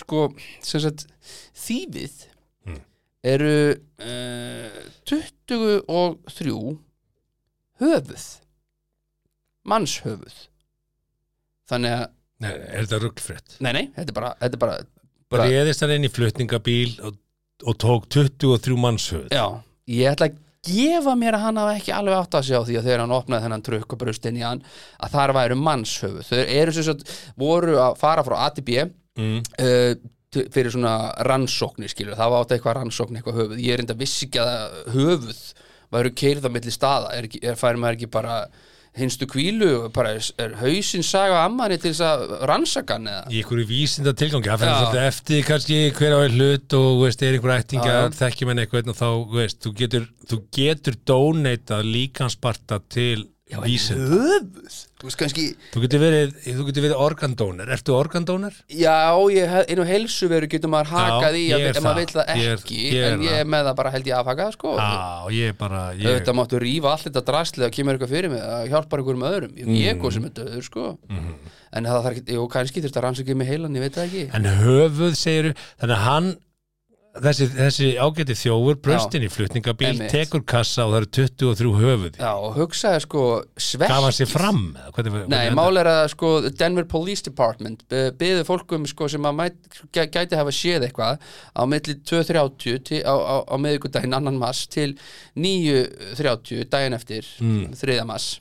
sko sem sagt þýfið Mm. eru uh, 23 höfuð mannshöfuð þannig að, Nei, er þetta ruggfrétt? nei nei, þetta er bara, þetta er bara, bara Réðist hann inn í flutningabíl og, og tók 23 mannshöð já, ég ætla að gefa mér að hann hafa ekki alveg átt að segja á því að þegar hann opnaði þennan trukk og brust inn í hann að þar væru mannshöfuð. Þau eru sem sagt, voru að fara frá A til B mm. uh, fyrir svona rannsóknir skilur, það var átt eitthvað rannsókn eitthvað höfuð, ég er enda vissi ekki að höfuð væru keirð á milli staða. Er, er færi maður ekki bara hinstu kvílu, bara er, hausinn saga ammanni til þess að rannsaka hann eða? Í einhverju vísinda tilgangi Það Já. svolítið eftir kannski hver á einn hlut og veist, er einhver ættinga þekkjum en eitthvað og þá, veist, þú getur þú getur donatað líkansparta til vísinda þú veist kannski Þú getur verið, þú getur verið organdónir Ertu organdónir? já, ég, inn á heilsuveru getur maður hakað í ég er ef maður vill það Ég er- ekki ég er en ég er með það bara held ég afhakað sko. Já, ég er bara ég, auðvitað máttu rífa allt þetta drasli að kemur eitthvað fyrir mig að hjálpar einhverjum öðrum. Ég, Mm. ég góð sem er döður sko. En það þarf ekki, jú, kannski þurft að rannsaka mig heilan, ég veit það ekki. En höfuð segiru Þannig að hann þessi, þessi ágæti þjófur bröstin í flutningabíl Einmitt. tekur kassa og það eru 23 höfuð Já, og hugsaði sko svert Gaf hann sér fram? eða Hvernig, hvernig Nei, mál er að sko Denver Police Department byggðu fólkum sko sem að mæt, gæ- gæti hafa séð eitthvað á milli 2.30 til- á, á, á meðvikudaginn annan mass til 9.30 daginn eftir mm. þriða mass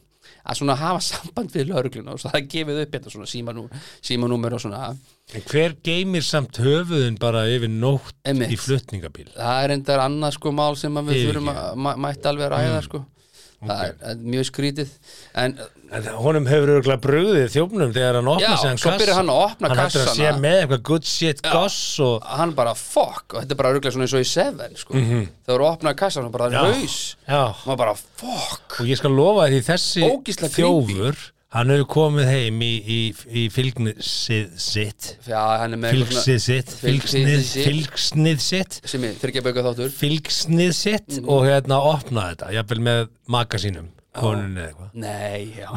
að svona hafa samband við laurugluna og það gefið upp hérna svona símanú, símanúmer og svona En hver geymir samt höfuðin bara yfir nótt Einmitt. í flutningabíl? það er endar annað sko mál sem við þurfum að mætti alveg að ræða sko það er, mjög skrítið. En En honum hefur örgulega brugðið þjófnum þegar hann opna Já, sig hann byrjar hann að opna Hann hættur að sé með eitthvað good shit goss og hann bara fuck. Og þetta er bara örgulega svona eins og í Seven sko. mm -hmm. þegar þú opnaði kassan og bara. Já. Já, og maður bara fuck. Og ég skal lofa því þessi þjófur hann hefur komið heim í, í, í fylgsnið sitt. Já, fylgsnið sitt. Fylgsnið fylgsnið, sitt. fylgsnið sitt. Að bauka þáttur. Fylgsnið sitt Mhm. og hérna opnaði þetta jafnvel með maka sínum konunni eða eitthvað. Nei, já.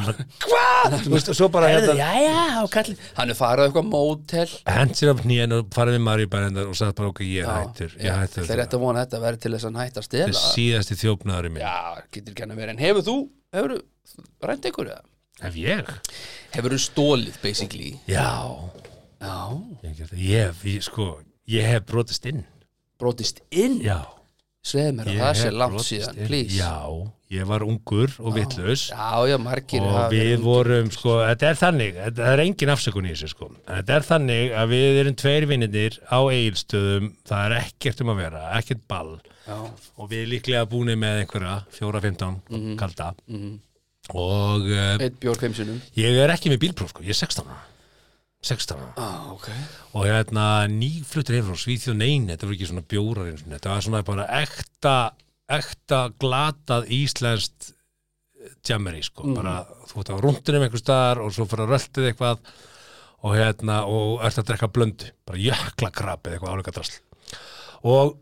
Hvað? Þú veist, og svo bara hérna já, já, kalli hann er farið á eitthvað mótel. Hent sér á knýjan og farið við Maríu bara og sagði bara okkur ég hættur ég hættur það er rétt að vona að þetta verði til þess að að stela þetta er síðasti þjófnaðurinn minn já, getur ekki hann að vera en hefur þú, hefur þú rænt ykkur eða? ef ég? hefur þú stólið basically? Já. Já, Ég, ég, hef- ég, sko, ég hef brotist inn. Brotist inn? Já. Sveið mér að það sé hef langt síðan, inn. please. Já, ég var ungur og vitlaus. Já, já, margir og við vorum, sko, þetta er þannig þetta er engin afsökun í þessu, sko. Þetta er þannig að við erum tveir vinnir á eigilstöðum, það er ekkert um að vera ekkert ball. Já, og við líklega búinir með einhverja 4-15 Mhm. kalda og uh, eitt bjór fimm sinnum. ég er ekki með bílpróf, sko, ég er 16 ára. 16 ára. Ah, ok. Og hérna nýfluttur hefur frá Svíþjóð nein, þetta var ekki svona bjórar eins og þetta var svona bara ekta ekta glatað íslenskt jammeri sko, bara þú ert á rúndunum einhver staðar og svo fyrir að röltið eitthvað. Og hérna, og ert að drekka blöndu. Bara jökla krabið eitthvað áleika drasl. Og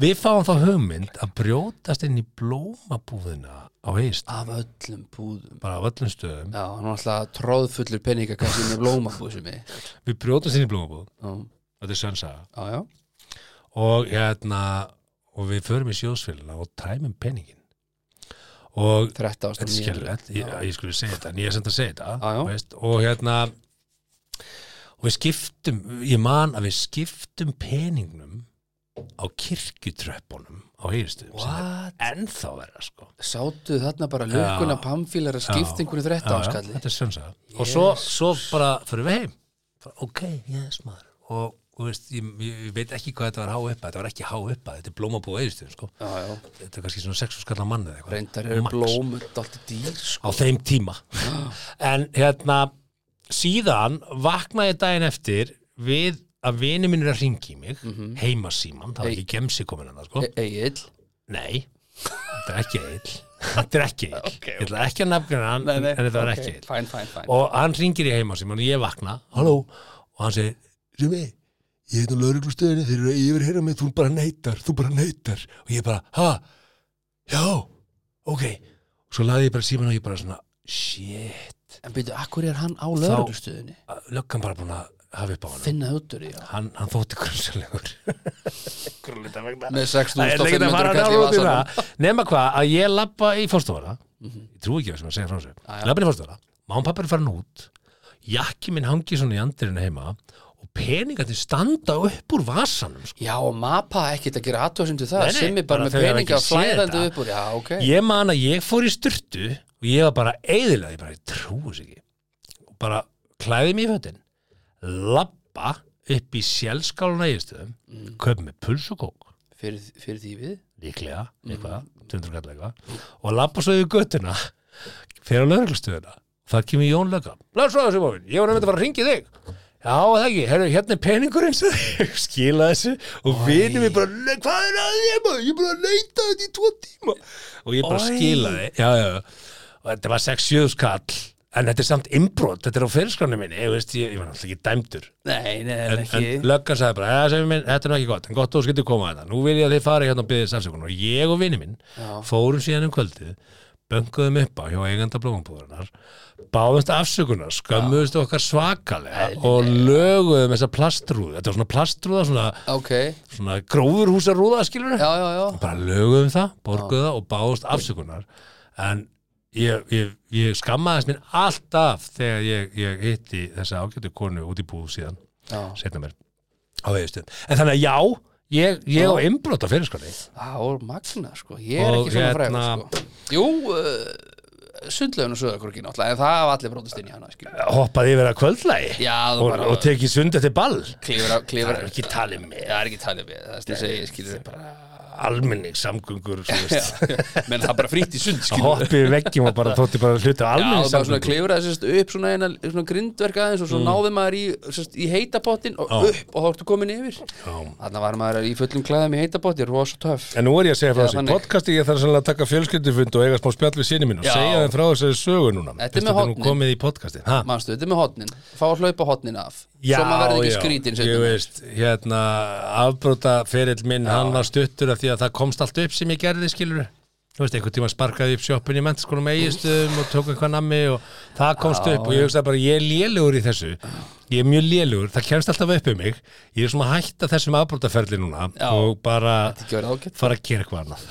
við fáum þá hugmynd að brjótast inn í blómabúðina á heist, Af öllum búðum. Bara á öllum stöðum. Já, hann var alltaf tróðfullur peningakassi með blómabúsum í við brjótast inn í blómabúð, Já, þetta er sönsaga já, já. Og hérna og við förum í sjóðsfélina og tæmum peningin og 13 þetta er skellilegt, ég, ég skulle segja þetta en ég er sem að segja þetta Já, já. Og hérna og við skiptum, ég man að við skiptum peningnum á kirkjutröppunum á er ennþá verða sko. Sátu þarna bara lukkuna pamfílar að skipta einhverju 13 Já, já, skalli þetta er sönsa og svo, svo bara fyrir við heim. Bara, ok, yes maður. Og, og veist, ég, ég veit ekki hvað þetta var há uppa þetta var ekki há uppa, þetta er blómabúð eðistum sko. Já, já, þetta er kannski svona 6 skallar manni reyndar eru blómur alltaf dýr á sko þeim tíma. En hérna síðan vaknaði daginn eftir við að vini minn er að ringi mig heimasíman, það var Hey. ekki gemsi komin það sko. E- Egill nei, þetta er ekki eil þetta er ekki eil, Ok, ég ætla ekki að nefna hann en þetta var ok, ekki eil Fæn, fæn, fæn og hann ringir í heimasíman og ég vakna halló, og hann segir Sumi, ég heit á lauruglustöðinni þeir eru að yfirheyra mig, þú bara neytar þú bara neytar, og ég bara, ha? Já, ok. Og svo laði ég bara síman og ég bara svona shit, En byrju, akkur er hann á lögreglustöðinni? löggan bara búin að hafa upp á hann Finna út úr því, hann, hann þótti grunnsalegur Með 6.500 Það er ekkert að fara að kall í vasanum. Nema hvað, að ég lappa í fórstofana Ég trú ekki að sem að segja frá þessu. Já. Lappa í fórstofana, má hann pappa er farin út Jakki minn hangi svona í andirinu heima Og peningandi standa upp úr vasanum sko. Já, og mappa ekkert að gera aðtöðsum til það. Sem er bara með peninga flæðandi upp úr Já, ok. Ég man að ég fór í styrtu Og ég var bara eðilega, ég bara, trúi þess ekki. Og bara klæði mig í fötin Lappa upp í sjálfskáluna eigistöðum mm. Kaup með puls og kók Fyrir, fyrir því við? Líklega, eitthvað, 200 kall eitthvað og lappa svo yfir göttuna fyrir á lögreglustöðuna það kemur Jón Lögga, blessa þessu mófin ég var nefnt að fara að ringi þig. Já, það ekki, herru, hérna er ég. skila þessu og vinur mér bara, "Nei, hvað er að þér maður? Ég er bara að leita þetta í tvo tíma. Og ég bara Oj. skilaði. Já, já, já. og þetta var 6-7 skall en þetta er samt imbrot, þetta er á fyrirskránu minni ég, veist, ég, ég var náttúrulega ekki dæmdur. Nei, nei, en, ekki. en löggan sagði bara, "Ja, Seffi minn, þetta er nú ekki gott en gott þú skiltir koma þetta, nú vil ég að þið fari hérna og byggðist afsökunar og ég og vini minn Já. fórum síðan um kvöldið bönguðum upp á hjá eiganda blóðumbúðunar báðumst afsökunar, skömmuðust okkar svakalega og löguðum þessa plastrúð, þetta var svona plastrúða svona, Ok, svona gróðurhúsarúða skilur já, já, já. Bara löguðum það, borguðu það og báðust afsökunar. En ég, ég, ég skammaðist mér alltaf þegar ég, ég hitti þessa ágættu konu út í búð síðan Já, setna mér á veðustöðum en þannig að já, ég, ég á Já. innbrot á það var magna, sko. Ég er Og ekki svona hérna- frægur, sko. Jú, uh, sundlaun og söðakorki náttúrulega En það hafa allir brotist inn í hana, skilur. Hoppaði yfir að kvöldlægi Já, það og, bara og tekið sund eftir ball? Klifur, það klifur er ekki talið með Það er ekki talið við, það er skilur almenning samgöngur menn það bara frýtt í sund að skilur hoppi við veggjum og bara þótti bara Já, almenning það samgöngur klifraði sérst, upp svona, eina, svona grindverk aðeins og svo náði maður í, sérst, í heitapottin og Mm. Já. upp og þá ertu komin yfir. Þannig var maður í fullum klæðum í heitapotti, rosa töff En nú er ég að segja frá þessu podcasti ég þarf að taka fjölskyldufund og eiga smá spjall við sinni mín og Já. segja þeim frá þessari sögu núna Þetta er með nú hornin. komið í podcasti ha? Manstu, þetta er með hotnin, fá að hlaupa hotnin af Já, já, skrítin ég veist, hérna afbróta ferill minn, hann var stuttur af því að það komst allt upp sem ég gerði skilur þú veist, einhvern tíma sparkaði upp sjoppin í mentaskólum eigistöðum og tók eitthvað nammi og það komst Já, upp og ég hugsaði bara, ég er lélugur í þessu ég er mjög lélugur, það kemst alltaf upp um mig. Ég er svona að hætta þessum afbrótaferli núna Já. og bara fara að gera eitthvað annað.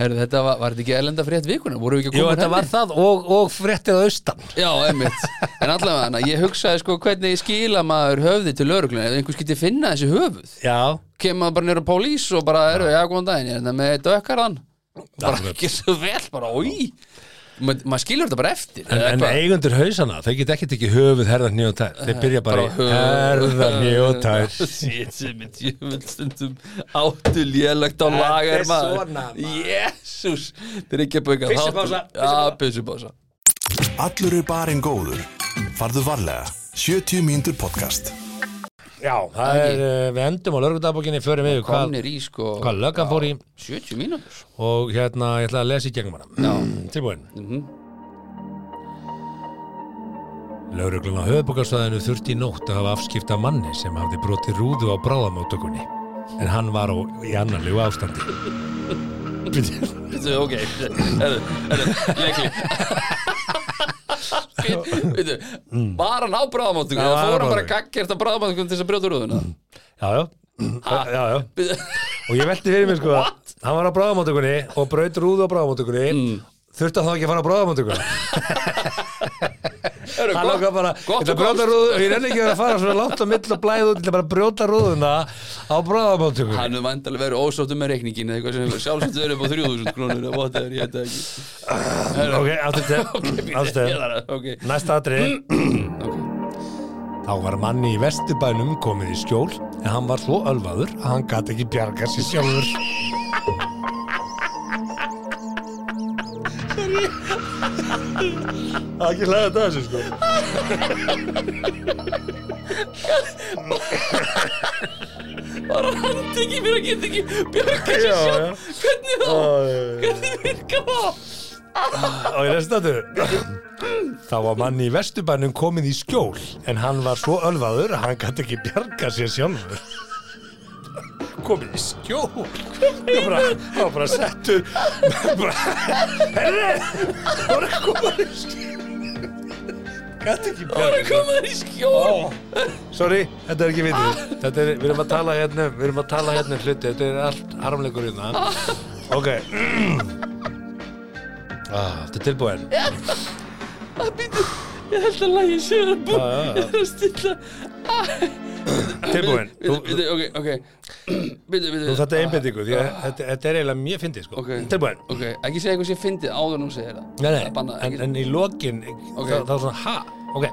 Herru, þetta var, var þetta ekki elenda frétt vikuna? Voru við ekki að Jú, koma þetta var það og, og fréttið á austan. Já, emmitt En allavega ég hugsaði sko hvernig skila maður höfði til lauruglun ef einhver skyti finna þessi höfuð. Já, kemur maður bara nýra pólís og bara eru, já, góðan daginn, ég er þetta með dökkarðan bara ekki svo vel, bara, oi maður skilur þetta bara eftir en, en hvað? eigendur hausana, þau get ekki tekið höfuð herðar nýjum tær, þeir byrja bara, í herðar nýjum tær Shit, sem er djöfullstundum áttu lélegt á Þetta lagar er. Jésús, þetta er ekki að bauka pissupása Allur er barinn góður. Farðu varlega. 70 mínútur podcast. Já, það er, uh, við endum á lörgundabókinni förum við hvað, sko hvað löggan fór í. 70 mínútur. Og hérna, ég ætla að lesa í gegnum hana. Já, Tilbúin? Mhm. Lauruglun á höfubokarsvæðinu þurfti í nótt að hafa afskipta manni sem hafði brotið rúðu á bráðamóttökunni. En hann var á, í annarlegu ástandi. Veitu, ok. Herru, herru, leikli var hann á bráðamáttungu Já, eða fór hann bara gaggjert á bráðamáttungu til þess að brjóta rúðuna Já, já, já, já. Veitu, og ég velti fyrir mér sko hann var á bráðamóttökunni og braut rúðu á bráðamóttökunni Mm. Þurfti að þá ekki að fara á bráðamóttökunni herru, hann lóka bara, ég að og og ég reyni ekki að að fara svona langt á mill og blæða út, ég ætla bara að brjóta rúðuna á bráðamóttökunni Hann er vandalega verið ósóttu með reikningin eða eitthvað sem sjálfsagt verið upp á 3000 krónur eða whatever, ég heit það ekki. Ok, aftur Ég til. að- næsta atrið Þá var manni í vesturbænum komið í skjól en hann var svo ölvaður að hann gæti ekki bjarga sér sjálfur. Það er ekki þetta þessu sko. Var hann handtekið fyrir að geta ekki sér Já, sjálf Hvernig þá? Og Hvernig virkar það? ég lest þetta. Þá var manni í vesturbænum komið í skjól en hann var svo ölvaður að hann gæti ekki bjarga sér sjálfur. Komið í skjól? Það var bara, bara settur. Bara, herri, það var að koma í skjól. Það var að koma í skjól. Sorry, þetta er ekki vitið. Þetta er, við erum að tala hérna Við erum að tala hérna um hluti. Þetta er allt harmleikur hérna. Ok. Ah, Þetta er tilbúin. Það býtu Ég held að lagi sér að bú. Ég er að stilla Tilbúin. Þú, þetta er einbindingu Því að þetta, þetta er eiginlega mjög fyndið sko. Tilbúin. Ekki segja eitthvað sem fyndið áður en hún segir það. Er en, í lokin Ok. þá, þá svona, ha, ok.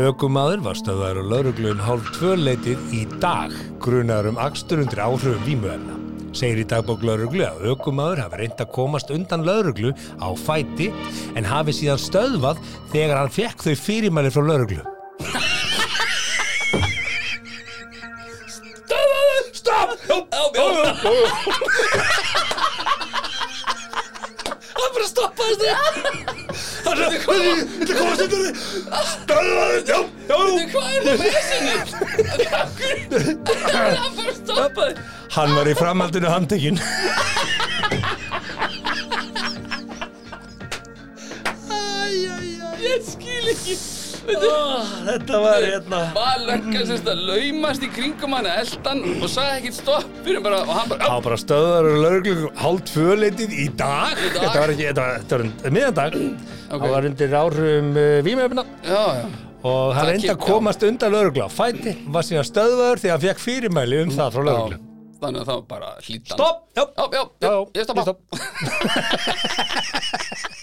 Ökumaður var stöðaður á lauruglu um hálf tvöleitið í dag grunaður um akstur undir áhrifum vímuefna. Segir í dagbók lauruglu að ökumaður hafi reynd að komast undan lauruglu á fæti en hafi síðan stöðvað þegar hann fekk þau fyrirmæli frá lauruglu. Með sinni? Það er bara stoppaði Hann var í framhaldinu handtekinn. Ég skil ekki Veitu, Þetta var hérna. Var löggan að laumast í kringum hann eldan og sagði ekkert stopp. Fyrir bara og hann bara Það var bara stöðar og lauruglu hálf tvöleitið í dag. Í dag? Þetta var ekki, þetta var, miðandag. Það var undir áhrifum uh, vímöfna Já, já. Og hann að kem- komast undan lauruglu á fæti var síðan stöðvaður þegar hann fekk fyrirmæli um það frá lauruglu Já, Þannig að það var bara hlítan Stopp! Já, Já, já, Já, já, ég stoppa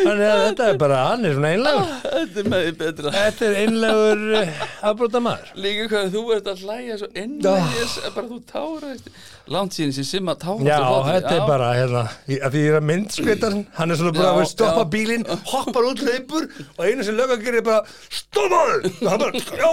Þannig að þetta er bara, hann er svona einlegur Þetta er með því betra. Þetta er einlegur uh, afbróta maður Líka hvað þú ert að hlæja svo innvægis bara þú táraðist Langt síðan sem simma táraðist Já, þetta er bara, hérna, að því ég er að myndskveitar hann er svona bara að stoppa bílinn, hoppar út hleypur og einu sem löggan gerir er bara stoppaðu! Og hann bara, já,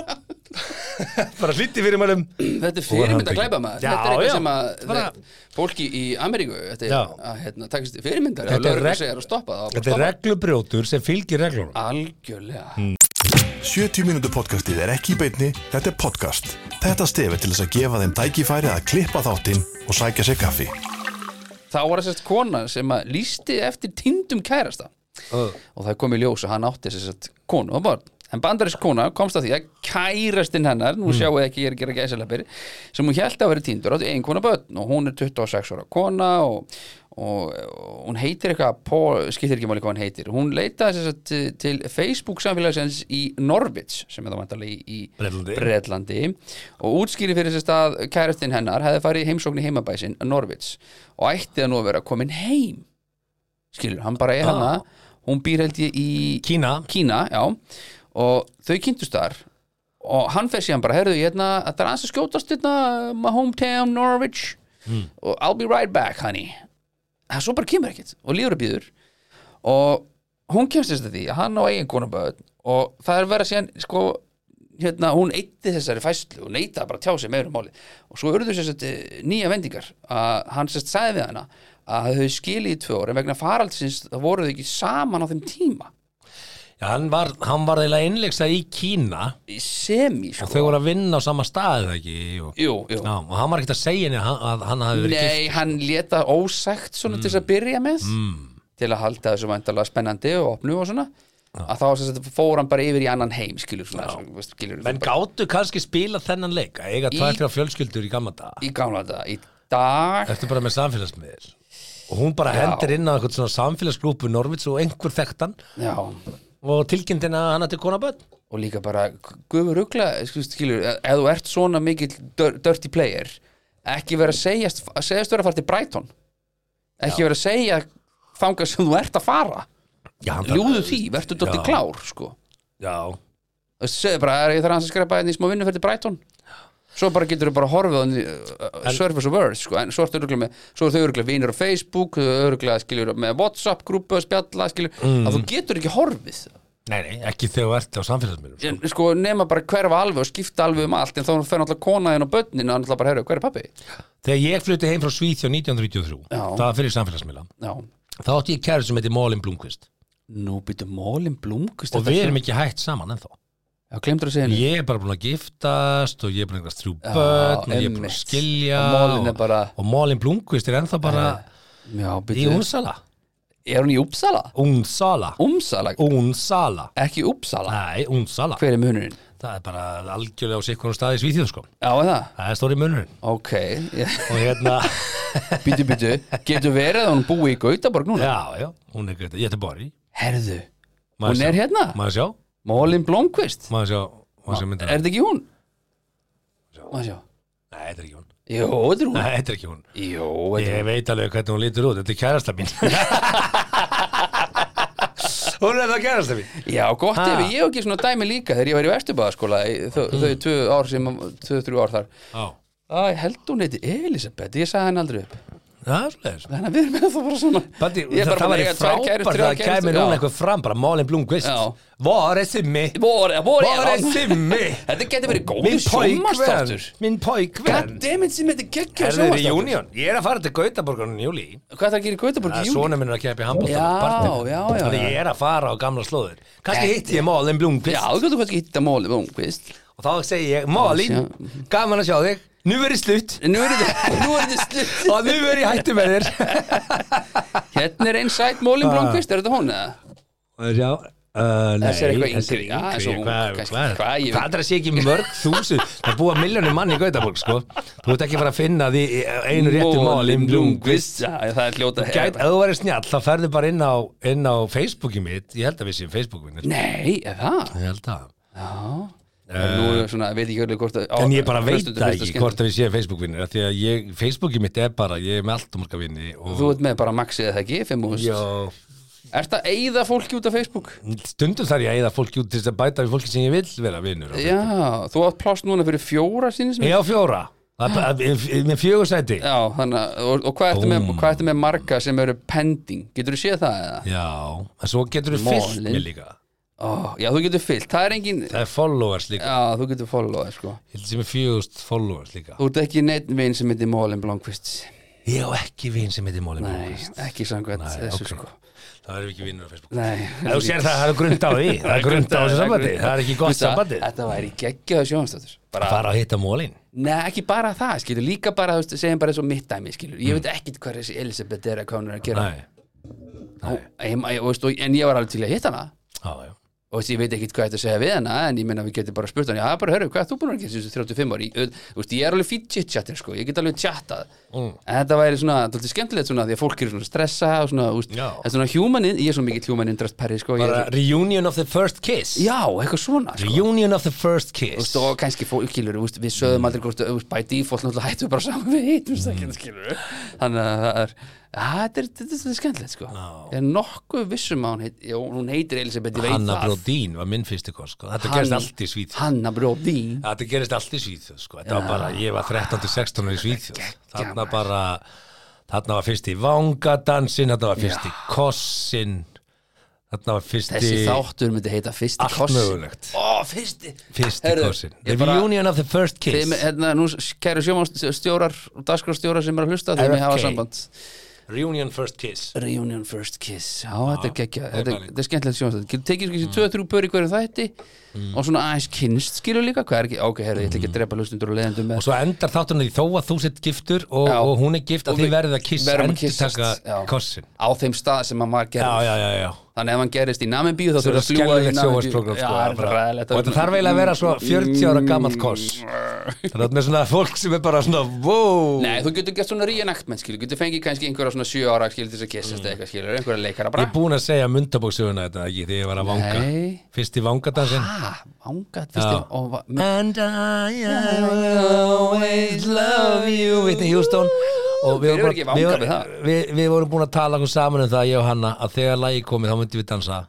bara hlýtti fyrir mælum. Þetta er Og fyrirmynd handtekinn. að glæpa maður Já, Þetta er eitthvað já. sem að Bara- fólki í Ameríku Þetta Já. er að hérna, takast fyrirmyndar Þetta er reg- stoppa það Þetta er reglubrjótur sem fylgir reglunum. Algjörlega 70 mínútur podcastið er ekki í beinni, þetta er podcast. Þetta stefi til þess að gefa þeim tækifæri að klippa þáttinn og sækja sér kaffi. Þá var þessast kona sem að lísti eftir týndum kærasta Uh. og það kom í ljós að hann átti þess að konu og barn en bandarísk kona komst að því að kærastinn hennar nú Mm. sjáu ekki ég er að gera gæsaleppir sem hún held að vera týndur átti ein kona börn og hún er 26 ára kona og, og, og hún heitir eitthvað Paul, skiptir ekki máli hvað hún heitir hún leitaði þess að til, til Facebook samfélagsins í Norwich sem er það vantarlega í, í Bretlandi. Bretlandi og útskýri fyrir þess að kærastinn hennar hefði farið heimsókn í heimabæsin Norwich og ætti það nú að vera komin heim skilur, hann bara er Ah. hana hún býr held ég í Kína Kína, já og þau kynntust þar. Og hann fer síðan bara, heyrðu, ég hérna þetta er aðeins að skjótast hérna, my hometown Norwich. Og I'll be right back, honey. Það svo bara kemur ekkert og líður að býður og hún kemst þess að því að hann á eigin konaböð og það er verið síðan sko, hérna, hún eitti þessari fæslu og neitaði bara að tjá sig meirum máli og svo urðu þess að nýja vendingar að hann sérst sagði við hana að þau skilið í tvö ár en vegna faraldsins það voru þau ekki saman á þeim tíma Já, hann var, hann var eiginlega innleiksa í Kína. Í semi og þau sko. voru að vinna á sama staðið ekki? Og, Jú, jú. Já, og hann var ekkert að segja henni að, að hann hafi verið Nei, hann leta ósagt svona til þess að byrja með. Mm. til að halda þessu væntalega spennandi og opnu og svona. Að þá sem sagt, fór hann bara yfir í annan heim skilur svona, svona veist, skilur, Menn bara, gáttu kannski spila þennan leik að eiga Í- tvær, þrjá fjölskyldur í gamla dag í gamla þetta, í dag Eftir bara með samfélagsmiðl og hún bara Já. hendir inn á eitthvað svona samfélagsgrúpu Norvits og einhver þekktan? Já, og tilkynntin að hann ætti kona bönn og líka bara guður rugla, skilur, ef þú ert svona mikill dir- dirty player ekki vera að segjast segjast vera að fara til Brighton. Ekki vera að segja þangað sem þú ert að fara. Já, ljúðu því, verður dótti Já. klár sko. Já, Þú veist, segðu bara, er ég hans að skrepa einn í smá vinnu fyrir Brighton svo bara getur þau bara horfið á uh, Surface of Earth, sko, en svo er þau öruglega vinur á Facebook þau öruglega skiljur með Whatsapp grúpu spjalla skiljur, Mm. að þú getur ekki horfið nei, nei, ekki þegar þú ert á samfélagsmiðlum sko. sko, nema bara hverfa alveg og skipta alveg um allt en þá fer náttúrulega konaðin og börnin og náttúrulega bara, herru, hver er pappi? Þegar ég flutti heim frá Svíþjó 1933 Já. það var fyrir samfélagsmiðla þá átti ég kæru sem heiti Mólin Blomqvist nú býtu mólin blúmkust og við erum ekki hægt saman ennþá Já, glemdur að segja henni? Ég er bara búin að giftast og ég er búin að eignast þrjú börn og ég er búin að skilja Og Málin bara- og Mólin Blomqvist er ennþá bara Já, í Únsala er hún í Uppsala? Únsala Umsala, Únsala ekki Uppsala? Nei, Únsala Hver er munurinn? Það er bara algjörlega á sikkunum staði í Svíþjóð sko. Já, er það? Það er stóri munurinn. Ok, og hérna, býtu, býtu Getur verið að hún búi í Gautaborg núna? já, já, hún er er bori Herðu, hún er hérna? Sjá, Mólin Blomqvist? maður sjá, maður sjá Er myndina? þetta ekki hún? Má sjá. Nei, þetta er ekki hún. Jó, þetta er hún. Nei, þetta er ekki hún. Jó, þetta er Ég veit alveg hvernig hún lítur út, þetta er kærasta mín. Hún er það kærasta mín. Hún Já, gott Ha. ef ég hef ekki svona dæmi líka þegar ég var í Vesturbæðaskóla þau, þau tvö ár sem, tvö, þrjú ár þar. Já, Æ, held hún heiti Elisabeth, ég sagði henni aldrei upp. er Þannig að við erum það bara svona Bandi, það, það kærur, frábært að það kærustur, núna já. eitthvað fram bara Malin Blomqvist Já. Var er simmi. Vor, vor, Var er simmi. Þetta getur verið poikven sjómastáttur Minn poikven Goddammit sem þetta Er í Union? Ég er að fara til Gautaborgarinn í júli Hvað það gerir Gautaborg í júli? Svona minn er að keppa í handbólta Já, já, já, Þannig já. ég er að fara á gamla slóður Kannski hitti ég Malin Já, Blomqvist þú getur kannski hitta móli Blomqvist Og þá segi ég Malin, Já. gaman að sjá þig Nú verið slutt Nú er er þetta slutt Og nú verið hættu með þér. Hérna er einn sætt Mólin Blomqvist, er þetta hún eða? Já. Uh, nei, Þessi er eitthvað yngri. Já, er hvað, ég er að sé ekki mörg þúsund. Það er búa miljónir mann í Gautaborg sko. þú ert ekki að fara að finna því einu réttu Já, það er hljóta Gæt, ef þú verður snjall, þá ferðu bara inn á, inn á Facebooki mitt, ég held að við séum Facebooki mitt Nei, það? ég held að Nú er svona, veit ekki öll hvort að á, en ég bara veit það ekki hvort að við séum Facebook-vinnir því að ég, Facebooki mitt er bara, ég er með allt um marga vinni og Þú ert með bara maxið eða ekki, 5.000 já, Ert að eyða fólki út af Facebook? stundum þarf ég að eða fólki út til þess að bæta við fólki sem ég vil vera vinnur Já, þú átt pláss núna fyrir fjóra sinni sem ég á fjóra, er bara- með fjögur sæti. Já, þannig og, og hvað ertu, með, með marga sem eru pending? Getur þú séð það eða? Já, en svo getur þú fyllt mig líka Ó, já, þú getur fyllt, það er engin Það er followers líka. Já, þú getur followað, sko. Ég held sem er fjögust followers líka. Þú ert ekki neitt vinn sem heitir Mólin Blomqvist. Ég á ekki vin sem heitir Mólin Nei, ekki samkvæmt þessu, ok. sko. Það við ekki vinnur á Facebook. Nei. Þú sér það, það er grund á því. Það er grund á þessu sambandi. Það er ekki gott sambandi Þetta væri geggjaða sjónastöður Að Bara, fara að hitta Mólin nei, ekki bara það, skilur. Líka bara, þú segjum bara eins og mitt dæmi, skilur. Ég að að og, ég, ég, ég að ég veit ekkit hvað þetta að segja við hana en ég meina við getum bara spurt hann, já bara hörru, hvað er þú búin að gera þessu 35 ári, Ég- veist, ég er alveg fýtt chit-chatter sko, ég get alveg chattað Mm. þetta væri svona, þetta er skemmtilegt svona því að fólk eru svona stressa og svona, Já. þetta er svona human, in- ég er svona mikill human interest perri sko, Bara er, reunion of the first kiss já, eitthvað svona sko. Reunion of the first kiss veist, og kannski fólk, skilur, veist, við sögðum aldrei hvort, þú veist, by default náttúrulega hættum við bara saman við heitum mm. skilur þannig að það er þetta er, er, er skemmtilegt sko ég er nokkuð vissum að hún heit, já, hún heitir Elisabeth, ég veit Hanna það Brodín var minn fyrsti kost sko. Þetta gerist allt í Svíþjóð Hanna Brodín Þetta gerist allt í Svíþjóð sko. Þetta var bara, ég var 13-16 í Svíþjóð Þarna bara Þarna var fyrst í vangadansin Þarna var fyrst í kossin Þarna var fyrst í þessi þáttur myndi heita fyrsti Allt koss mögulegt. Ó, fyrsti. Fyrsti Heyrðu, kossin ég The bara- reunion of the first kiss. Þeim, hérna, nú kæru sjómanstjórar og dagskrárstjórar sem er að hlusta þeim RFK. hafa samband Reunion first kiss. Reunion First Kiss. Já, þetta er geggja, þetta er- þetta er skemmtilegt sjónastöð Getur tekið kannski 2-3 pör í hverju þætti og svona aðeins kynst skilur líka. Hvað er ekki, ok, herru, ég ætla ekki að drepa hlustundur og leiðendum með Og svo endar þáttunni því þó að þú sett giftur og, og hún er gift Og að þið verðið að kissa endur taka kossin. Á þeim stað sem hann var Já, já, já, já Þannig ef hann gerist í Namibíu þá þurfa er að fljúa í Namibíu. sko, er og þetta þarf eiginlega að vera svo 40 ára gamalt koss. Þannig að með svona fólk sem er bara svona wow. Nei, þú getur gert svona reenactment, skilur, getur fengið kannski einhverja svona 7 ára, til þess að kissast eða eitthvað, skilur, einhverja leikara ég bara er búin að segja myndabóksöguna þetta ekki þegar ég var að vanga. Nei. fyrst í vangadansin ángat, fyrst Já. ég, og, va- And I will always love you. Whitney Houston og við vorum, bara, við, vangað við við, vorum búin að tala okkur saman um það ég og Hanna að þegar lagi komið þá myndum við dansa.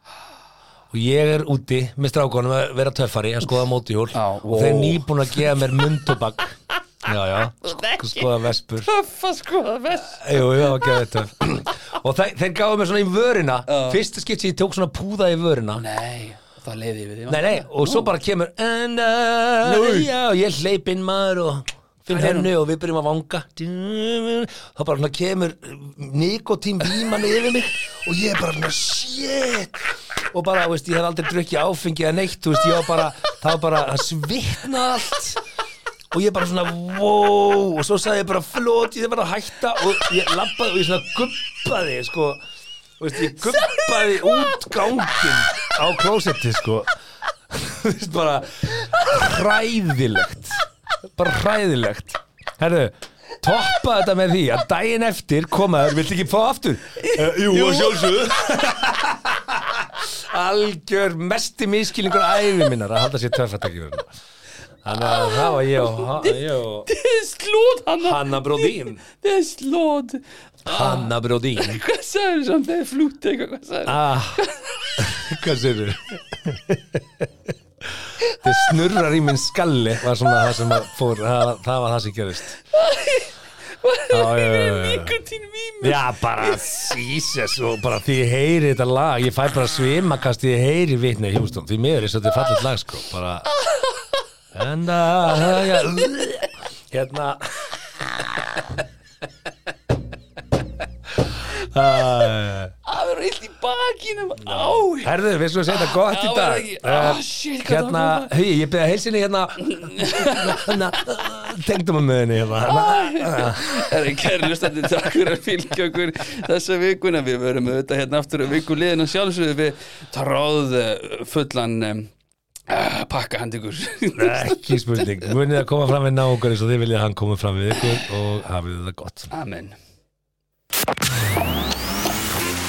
Og ég er úti með strákonum að vera töffari að skoða mótihjól. Já, og þeir nýbúin að gefa mér mundtobak já já, sk skoða vespur. Töffa sko, það best Jú, jú, töff. Og þeir, þeir gáðu mér svona í vörina. Fyrsta skipt sem ég tók svona púða í vörina. Nei, það leiði við því Nei, nei, og svo bara kemur And I, já, ég hleyp inn maður og finn hennu og við byrjum að vanga. Þá bara svona kemur nikotín víman yfir mig og ég er bara svona shit. Og bara, veist, ég hef aldrei drukkið áfengi eða neitt, veist, ég var bara það var bara, það svitnaði allt. Og ég bara svona, wow. Og svo sagði ég bara, flót, ég er bara að hætta. Og ég labbaði og ég svona guppaði sko, veist, ég guppaði út gangin á klósetti, sko. Bara hræðilegt bara hræðilegt. Herðu, toppa þetta með því að daginn eftir komaður, viltu ekki fá aftur? Uh, jú, jú. sjálfsögðu. Algjör mesti miskilningur æfi minnar að halda sér töffatækjum þannig að það var ég og, er slóð, Hanna Hanna Brodín. Það er slóð. Hanna Brodín. Hvað sagður samt, það er flút eitthvað, hvað sagður ah, hvað sér þið snurrar í minn skalli var svona það sem fór það, það var það sem gerist. Já, já. Nikotín vímu Já, bara Jesus og bara því ég heyri þetta lag ég fæ bara svimakast því ég heyri vitni Hjústón, því miður er þetta fallet lag sko bara. En að ja, hérna Það verður illt í bakinum Herðu, við skulum segja þetta gott í dag. Ah, shit, Hérna, hugi, ég beða heilsinni hérna. Hérna, tengdum að möðinni hérna. Það er kæri lustandi takk fyrir að fylgja okkur þessa vikuna. Við verum auðvitað hérna aftur að viku liðin og sjálfsögðu. Við tráð eh, fullan um, uh, pakka handi ykkur Ekki spurning, munið að koma fram við náungar eins og þið viljið að hann komi fram við ykkur og hafið það gott. Amen